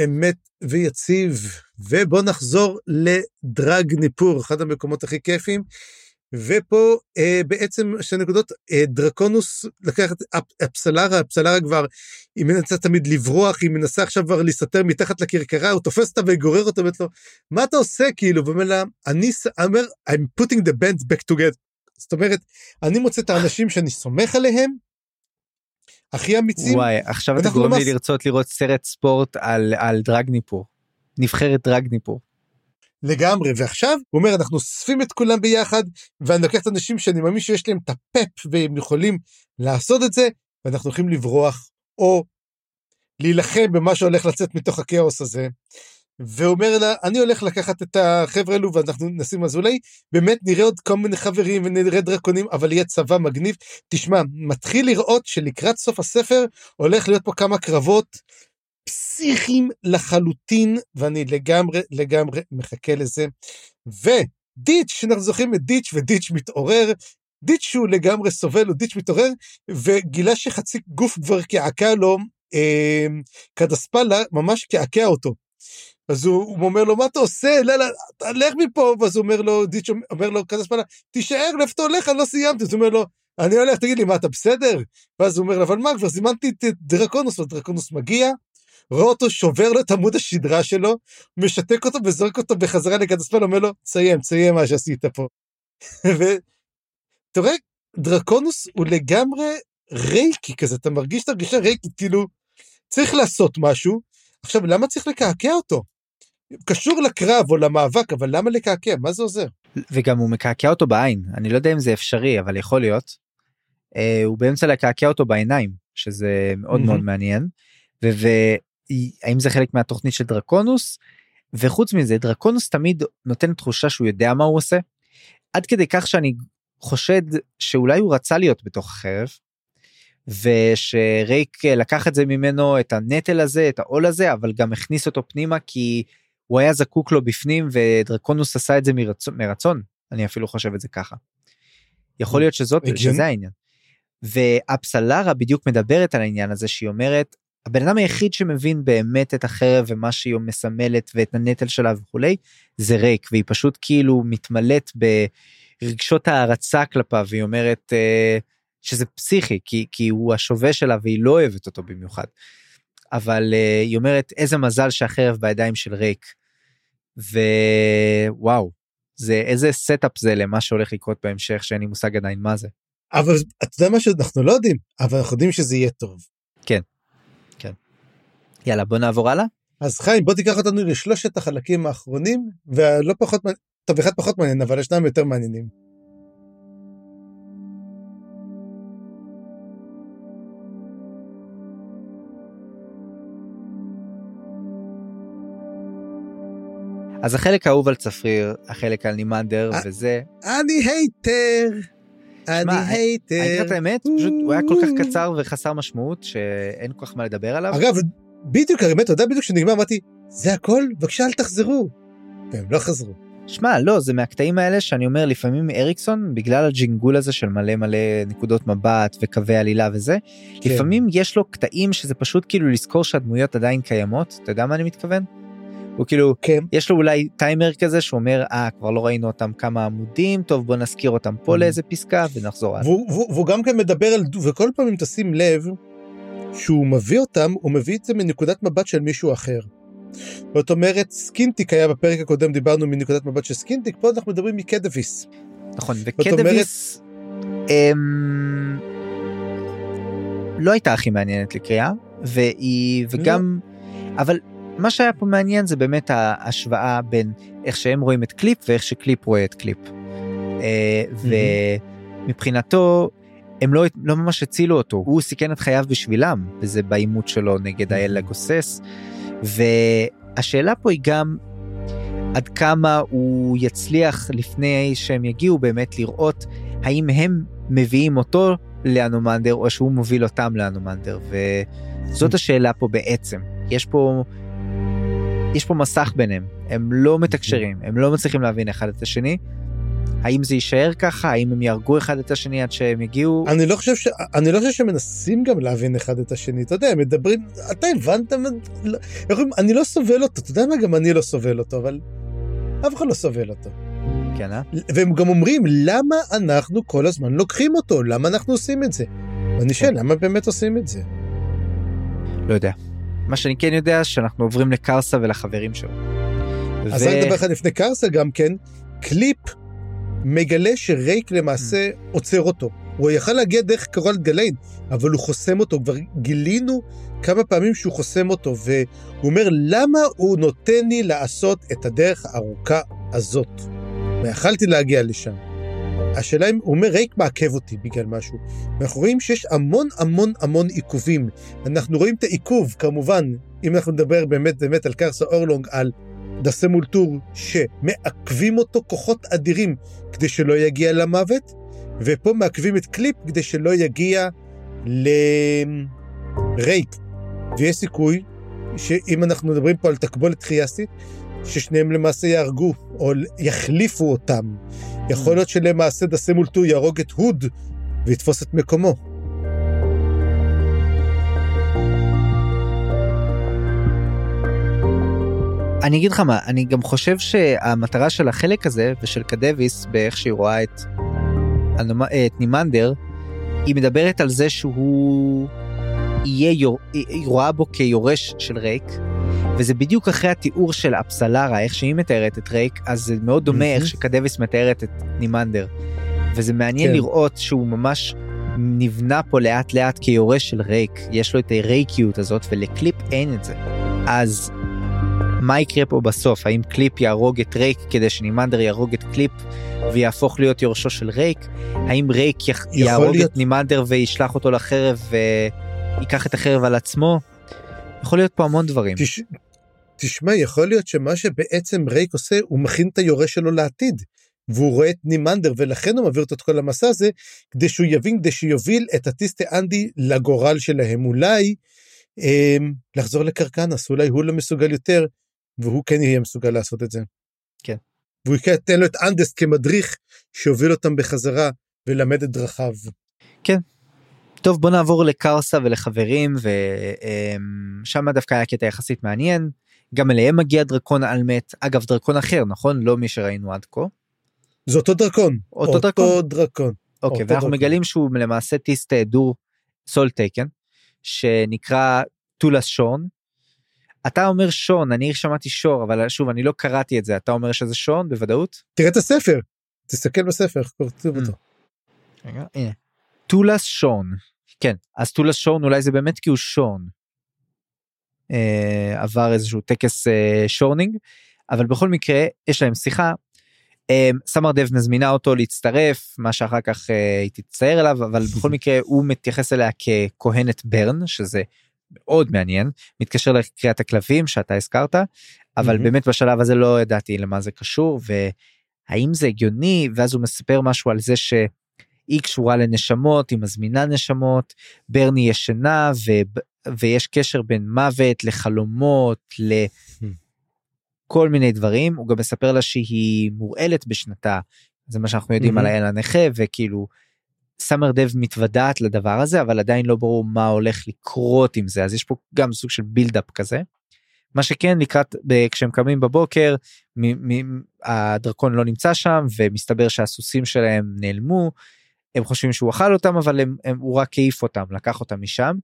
אמת ויציב. ובוא נחזור לדרג ניפור, אחד המקומות הכי כיפים. ופה אה, בעצם שתי נקודות, אה, דרקונוס לקח את אפ- אפסלרה, אפסלרה כבר, היא מנסה תמיד לברוח, היא מנסה עכשיו כבר להסתתר מתחת לכרכרה, הוא תופס אותה וגורר אותה, ואומרת לו, מה אתה עושה כאילו? ואומר לה, אני אומר, I'm putting the band back together. זאת אומרת, אני מוצא את האנשים שאני סומך עליהם, הכי אמיצים, וואי עכשיו אתה גורם לי לרצות לראות סרט ספורט על על דרג ניפור. נבחרת דרג ניפור. לגמרי, ועכשיו הוא אומר אנחנו אוספים את כולם ביחד, ואני לוקח את האנשים שאני מאמין שיש להם את הפאפ והם יכולים לעשות את זה, ואנחנו הולכים לברוח, או להילחם במה שהולך לצאת מתוך הכאוס הזה. והוא אומר לה, אני הולך לקחת את החבר'ה האלו ואנחנו נשים אזולי, באמת נראה עוד כל מיני חברים ונראה דרקונים, אבל יהיה צבא מגניב. תשמע, מתחיל לראות שלקראת סוף הספר הולך להיות פה כמה קרבות פסיכיים לחלוטין, ואני לגמרי לגמרי מחכה לזה. ודיץ', שאנחנו זוכרים את דיץ', ודיץ' מתעורר, דיץ' שהוא לגמרי סובל, הוא דיץ' מתעורר, וגילה שחצי גוף כבר קעקע לו, אה, קדספלה ממש קעקע אותו. אז הוא, הוא אומר לו, מה אתה עושה? לא, לא, תלך מפה. ואז הוא אומר לו, דיץ' אומר לו, קדספלה, תישאר, לאיפה אתה הולך? אני לא סיימתי. אז הוא אומר לו, אני הולך, תגיד לי, מה, אתה בסדר? ואז הוא אומר לו, אבל מה, כבר זימנתי את דרקונוס, ודרקונוס מגיע, רואה אותו, שובר לו את עמוד השדרה שלו, משתק אותו וזורק אותו בחזרה לקדספל, אומר לו, תסיים, תסיים מה שעשית פה. ואתה רואה, דרקונוס הוא לגמרי רייקי כזה, אתה מרגיש את הרגישה רייקית, כאילו, צריך לעשות משהו. עכשיו, למה צריך לקעקע אותו? קשור לקרב או למאבק, אבל למה לקעקע? מה זה עוזר? וגם הוא מקעקע אותו בעין אני לא יודע אם זה אפשרי אבל יכול להיות. אה, הוא באמצע לקעקע אותו בעיניים שזה מאוד מאוד מהמם. מעניין. והאם זה חלק מהתוכנית של דרקונוס וחוץ מזה דרקונוס תמיד נותן תחושה שהוא יודע מה הוא עושה. עד כדי כך שאני חושד שאולי הוא רצה להיות בתוך החרב. ושרייק לקח את זה ממנו את הנטל הזה את העול הזה אבל גם הכניס אותו פנימה כי הוא היה זקוק לו בפנים ודרקונוס עשה את זה מרצון, מרצון אני אפילו חושב את זה ככה. יכול להיות שזאת. שזה העניין. ואפסלרה בדיוק מדברת על העניין הזה שהיא אומרת הבן אדם היחיד שמבין באמת את החרב ומה שהיא מסמלת ואת הנטל שלה וכולי זה ריק והיא פשוט כאילו מתמלאת ברגשות הערצה כלפיו והיא אומרת אה, שזה פסיכי כי כי הוא השווה שלה והיא לא אוהבת אותו במיוחד. אבל אה, היא אומרת איזה מזל שהחרב בידיים של ריק. ווואו זה איזה setup זה למה שהולך לקרות בהמשך שאין לי מושג עדיין מה זה. אבל אתה יודע משהו, אנחנו לא יודעים, אבל אנחנו יודעים שזה יהיה טוב. יאללה בוא נעבור הלאה. אז חיים, בוא תיקח אותנו לשלושת החלקים האחרונים, והלא פחות, טוב, אחד פחות מעניין, אבל ישנם יותר מעניינים. אז החלק האהוב על צפריר החלק על נימנדר אה, וזה אני hater! אני שמע, אני hater! אגיד את האמת פשוט הוא היה כל כך קצר וחסר משמעות שאין כל כך מה לדבר עליו. אגב, בדיוק, האמת, אתה יודע בדיוק כשנגמר, אמרתי, זה הכל? בבקשה אל תחזרו. והם לא חזרו. שמע לא זה מהקטעים האלה שאני אומר לפעמים אריקסון בגלל הג'ינגול הזה של מלא מלא נקודות מבט וקווי עלילה וזה כן. לפעמים יש לו קטעים שזה פשוט כאילו לזכור שהדמויות עדיין קיימות אתה יודע מה אני מתכוון. הוא כאילו כן. יש לו אולי טיימר כזה שאומר אה כבר לא ראינו אותם כמה עמודים טוב בוא נזכיר אותם פה Mm. לאיזה פסקה ונחזור הלאה. והוא גם כן מדבר על, וכל פעם אם תשים לב, שהוא מביא אותם, הוא מביא את זה מנקודת מבט של מישהו אחר. זאת אומרת, סקינטיק היה בפרק הקודם, דיברנו מנקודת מבט של סקינטיק, פה אנחנו מדברים מקדוויס. נכון אומרת- וקדוויס אמ, לא הייתה הכי מעניינת לקריאה והיא וגם אבל מה שהיה פה מעניין זה באמת ההשוואה בין איך שהם רואים את קליפ ואיך שקליפ רואה את קליפ. אה, ומבחינתו הם לא, לא ממש הצילו אותו. הוא סיכן את חייו בשבילם וזה בעימות שלו נגד האל הגוסס. והשאלה פה היא גם עד כמה הוא יצליח לפני שהם יגיעו באמת לראות האם הם מביאים אותו לאנומנדר או שהוא מוביל אותם לאנומנדר. וזאת השאלה פה בעצם. יש פה יש פה מסך ביניהם. הם לא מתקשרים הם לא מצליחים להבין אחד את השני. האם זה יישאר ככה האם הם יהרגו אחד את השני עד שהם יגיעו אני לא חושב ש... אני לא חושב שמנסים גם להבין אחד את השני, אתה יודע, הם מדברים, אתה הבנת? לא- אני לא סובל אותו, אתה יודע מה? גם אני לא סובל אותו, אבל אף אחד לא סובל אותו. כן אה? והם גם אומרים, למה אנחנו כל הזמן לוקחים אותו? למה אנחנו עושים את זה? ואני שואל, למה באמת עושים את זה? לא יודע. מה שאני כן יודע שאנחנו עוברים לקרסה ולחברים שלו. אז ו- רק דבר אחד לפני קרסה גם כן, קליפ מגלה שרייק למעשה עוצר אותו. הוא יכל להגיע דרך קורל גליין, אבל הוא חוסם אותו. כבר גילינו כמה פעמים שהוא חוסם אותו, והוא אומר, למה הוא נותן לי לעשות את הדרך הארוכה הזאת? ויכלתי להגיע לשם. השאלה אם, הוא אומר, רייק מעכב אותי בגלל משהו. ואנחנו רואים שיש המון המון המון עיכובים. אנחנו רואים את העיכוב, כמובן, אם אנחנו נדבר באמת באמת על קרסה אורלונג, על דסה מולטור, שמעכבים אותו כוחות אדירים כדי שלא יגיע למוות, ופה מעכבים את קליפ כדי שלא יגיע לרייק. ויש סיכוי שאם אנחנו מדברים פה על תקבולת טריאסית, ששניהם למעשה יהרגו, או יחליפו אותם. יכול להיות שלמעשה דסמולטו יהרוג את הוד ויתפוס את מקומו. אני אגיד לך מה, אני גם חושב שהמטרה של החלק הזה ושל קדוויס באיך שהיא רואה את, את נימנדר, היא מדברת על זה שהוא יהיה, יור, היא רואה בו כיורש של רייק, וזה בדיוק אחרי התיאור של אפסלרה, איך שהיא מתארת את רייק, אז זה מאוד דומה איך שקדוויס מתארת את נימנדר. וזה מעניין כן. לראות שהוא ממש נבנה פה לאט לאט כיורש של רייק, יש לו את הרייקיות הזאת ולקליפ אין את זה. אז מה יקרה פה בסוף? האם קליפ יהרוג את רייק כדי שנימנדר יהרוג את קליפ ויהפוך להיות יורשו של רייק? האם רייק יח... יהרוג להיות... את נימנדר וישלח אותו לחרב וייקח את החרב על עצמו? יכול להיות פה המון דברים. תש... תשמע, יכול להיות שמה שבעצם רייק עושה, הוא מכין את היורש שלו לעתיד. והוא רואה את נימנדר ולכן הוא מעביר אותו את כל המסע הזה כדי שהוא יבין כדי שיוביל את הטיסטה אנדי לגורל שלהם אולי אה, לחזור לקרקנס אולי הוא לא מסוגל יותר והוא כן יהיה מסוגל לעשות את זה. כן. והוא ייתן לו את אנדסט כמדריך שיוביל אותם בחזרה ולמד את דרכיו. כן. טוב בוא נעבור לקרסה ולחברים ושם דווקא היה קטע יחסית מעניין גם אליהם מגיע דרקון אל מת אגב דרקון אחר נכון לא מי שראינו עד כה. זה אותו דרקון. אותו, אותו דרקון. דרקון. אוקיי ואנחנו דרקון. מגלים שהוא למעשה טיסט אדור Soletaken שנקרא טולס שון אתה אומר שון אני שמעתי שור אבל שוב אני לא קראתי את זה אתה אומר שזה שון בוודאות תראה את הספר תסתכל בספר איך כותבים אותו. רגע הנה. טולס שון כן אז טולס שון אולי זה באמת כי הוא שון. אה, עבר איזשהו טקס אה, shorning אבל בכל מקרה יש להם שיחה. אה, סמר דב מזמינה אותו להצטרף מה שאחר כך אה, היא תצטער עליו אבל בכל [LAUGHS] מקרה הוא מתייחס אליה ככהנת ברן שזה מאוד מעניין מתקשר לקריאת הכלבים שאתה הזכרת אבל mm-hmm. באמת בשלב הזה לא ידעתי למה זה קשור והאם זה הגיוני ואז הוא מספר משהו על זה שהיא קשורה לנשמות היא מזמינה נשמות ברני ישנה ו... ויש קשר בין מוות לחלומות לכל mm. מיני דברים הוא גם מספר לה שהיא מורעלת בשנתה זה מה שאנחנו יודעים mm-hmm. על האל הנכה וכאילו סאמר דב מתוודעת לדבר הזה אבל עדיין לא ברור מה הולך לקרות עם זה אז יש פה גם סוג של בילדאפ כזה. מה שכן לקראת כשהם קמים בבוקר מ, מ, הדרקון לא נמצא שם ומסתבר שהסוסים שלהם נעלמו. הם חושבים שהוא אכל אותם אבל הם, הם, הוא רק העיף אותם לקח אותם משם.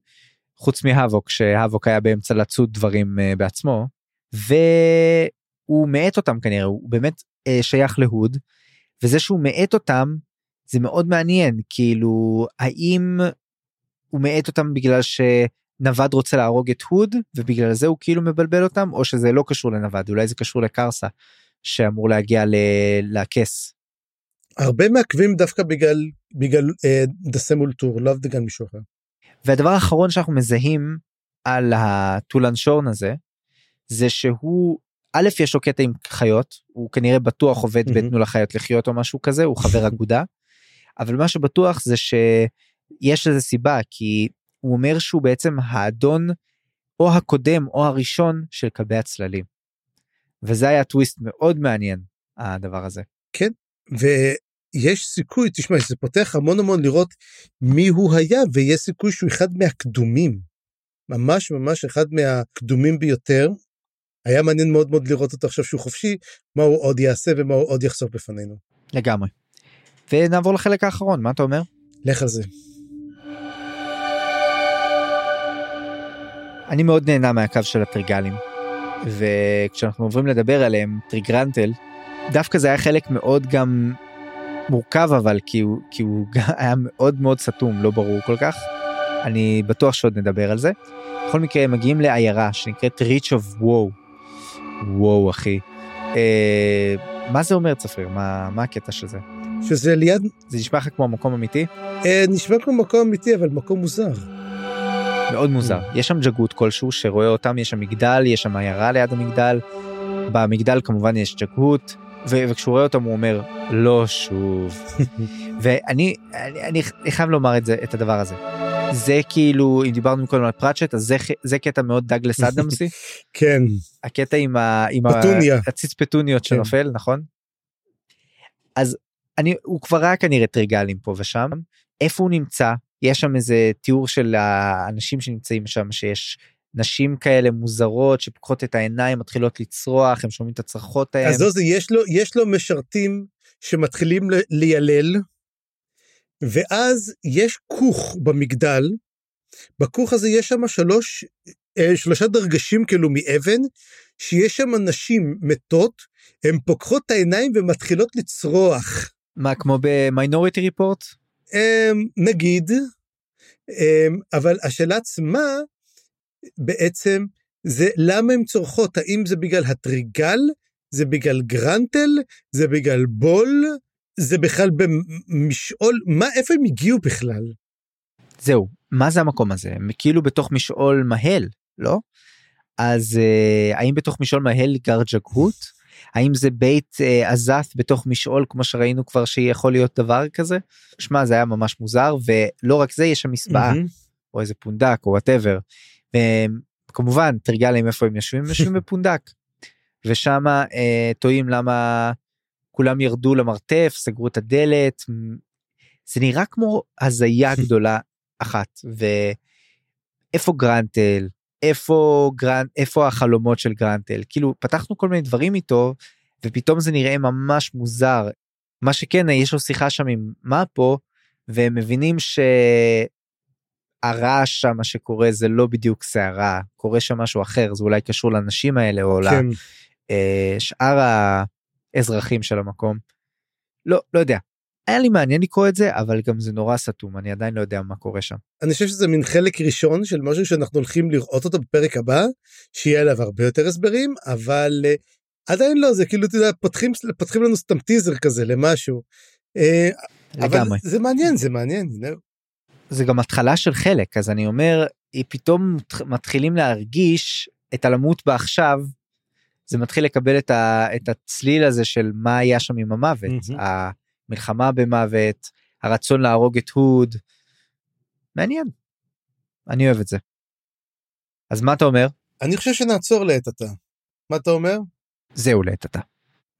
חוץ מהאבוק שהאבוק היה באמצע לצוד דברים uh, בעצמו והוא מאט אותם כנראה הוא באמת uh, שייך להוד וזה שהוא מאט אותם זה מאוד מעניין כאילו האם הוא מאט אותם בגלל שנווד רוצה להרוג את הוד ובגלל זה הוא כאילו מבלבל אותם או שזה לא קשור לנווד אולי זה קשור לקרסה שאמור להגיע לכס. הרבה מעכבים דווקא בגלל בגלל אה, דסמול טור לאו בגלל מישהו אחר. והדבר האחרון שאנחנו מזהים על הטולן שורן הזה זה שהוא א' יש לו קטע עם חיות הוא כנראה בטוח עובד בתנו לחיות לחיות או משהו כזה הוא חבר אגודה אבל מה שבטוח זה שיש לזה סיבה כי הוא אומר שהוא בעצם האדון או הקודם או הראשון של כלבי הצללים. וזה היה טוויסט מאוד מעניין הדבר הזה. כן ויש סיכוי תשמע זה פותח המון המון לראות מי הוא היה ויש סיכוי שהוא אחד מהקדומים. ממש ממש אחד מהקדומים ביותר. היה מעניין מאוד מאוד לראות אותו עכשיו שהוא חופשי מה הוא עוד יעשה ומה הוא עוד יחשוף בפנינו. לגמרי. ונעבור לחלק האחרון מה אתה אומר? לך על זה. אני מאוד נהנה מהקו של הטריגלים וכשאנחנו עוברים לדבר עליהם טריגרנטל דווקא זה היה חלק מאוד גם מורכב אבל כי הוא כי הוא [LAUGHS] היה מאוד מאוד סתום לא ברור כל כך אני בטוח שעוד נדבר על זה. בכל מקרה הם מגיעים לעיירה שנקראת ריץ' אוף וואו. וואו אחי. אה, מה זה אומר צפריר מה מה הקטע של זה? שזה ליד... זה נשמע לך כמו מקום אמיתי? אה, נשמע כמו מקום אמיתי אבל מקום מוזר. מאוד מוזר יש שם ג'גות כלשהו שרואה אותם יש שם מגדל יש שם עיירה ליד המגדל. במגדל כמובן יש ג'גות וכשהוא רואה אותם הוא אומר לא שוב [LAUGHS] ואני אני, אני חייב לומר את זה את הדבר הזה. זה כאילו אם דיברנו קודם על פראצ'ט אז זה זה קטע מאוד דאגלס אדמסי [LAUGHS] כן, הקטע עם ה... עם פטוניה. הציץ פטוניות כן. שנופל נכון? אז אני הוא כבר ראה כנראה טריגלים פה ושם איפה הוא נמצא יש שם איזה תיאור של האנשים שנמצאים שם שיש נשים כאלה מוזרות שפוקחות את העיניים מתחילות לצרוח הם שומעים את הצרחות האלה. אז עוזי, יש לו, יש לו משרתים שמתחילים ל- לילל, ואז יש כוך במגדל, בכוך הזה יש שם שלוש, אה, שלושה דרגשים כאילו מאבן, שיש שם נשים מתות, הן פוקחות את העיניים ומתחילות לצרוח. מה כמו במיינוריטי ריפורט? אמ, נגיד, אמ, אבל השאלה עצמה בעצם זה למה הן צורחות, האם זה בגלל הטריגל, זה בגלל גרנטל, זה בגלל בול, זה בכלל במשעול, מה, איפה הם הגיעו בכלל? זהו מה זה המקום הזה הם כאילו בתוך משעול מהל לא? אז אה, האם בתוך משעול מהל גר ג'גהות? האם זה בית אה, עזת בתוך משעול כמו שראינו כבר שיכול להיות דבר כזה? שמע זה היה ממש מוזר ולא רק זה יש שם מספאה מהמם. או איזה פונדק או whatever. וכמובן תרגלם איפה הם יושבים הם יושבים [LAUGHS] בפונדק. ושם אה, תוהים למה כולם ירדו למרתף סגרו את הדלת זה נראה כמו הזיה [LAUGHS] גדולה אחת ואיפה גרנטל איפה גרנט איפה החלומות של גרנטל כאילו פתחנו כל מיני דברים איתו ופתאום זה נראה ממש מוזר מה שכן יש לו שיחה שם עם מפו והם מבינים שהרעש שם שקורה זה לא בדיוק סערה קורה שם משהו אחר זה אולי קשור לאנשים האלה או כן. לשאר האזרחים של המקום. לא לא יודע. היה לי מעניין לקרוא את זה אבל גם זה נורא סתום אני עדיין לא יודע מה קורה שם. אני חושב שזה מין חלק ראשון של משהו שאנחנו הולכים לראות אותו בפרק הבא, שיהיה עליו הרבה יותר הסברים, אבל אה, עדיין לא, זה כאילו, אתה יודע, פותחים, פותחים לנו סתם טיזר כזה למשהו. אבל לגמרי. זה מעניין, זה מעניין. זה גם התחלה של חלק אז אני אומר היא פתאום מת- מתחילים להרגיש את הלמות בעכשיו. זה מתחיל לקבל את, ה, את הצליל הזה של מה היה שם עם המוות מהמם. המלחמה במוות הרצון להרוג את הוד. מעניין. אני אוהב את זה. אז מה אתה אומר? אני חושב שנעצור לעת עתה. מה אתה אומר? זהו לעת עתה.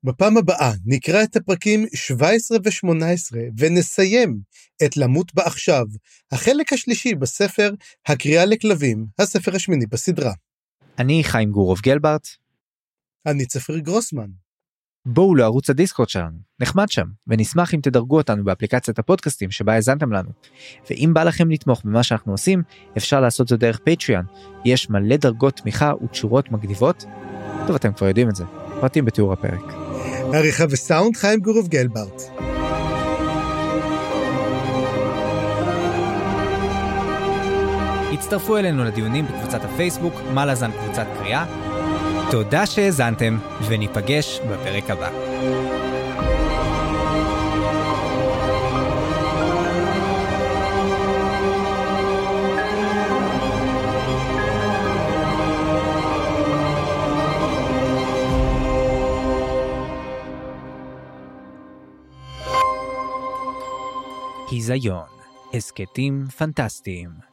בפעם הבאה נקרא את הפרקים 17 ו-18 ונסיים את למות בעכשיו, החלק השלישי בספר הקריאה לכלבים, הספר השמיני בסדרה. אני חיים גורוב גלברט. אני צפריר גרוסמן. בואו לערוץ הדיסקורד שלנו, נחמד שם, ונשמח אם תדרגו אותנו באפליקציית הפודקאסטים שבה האזנתם לנו. ואם בא לכם לתמוך במה שאנחנו עושים, אפשר לעשות זאת דרך פטריון. יש מלא דרגות תמיכה ותשורות מגניבות. טוב, אתם כבר יודעים את זה. פרטים בתיאור הפרק. עריכה וסאונד חיים גורוב גלברט. הצטרפו אלינו לדיונים בקבוצת הפייסבוק, מה לזן קבוצת קריאה. תודה שהאזנתם, וניפגש בפרק הבא. היזיון, הסכתים פנטסטיים.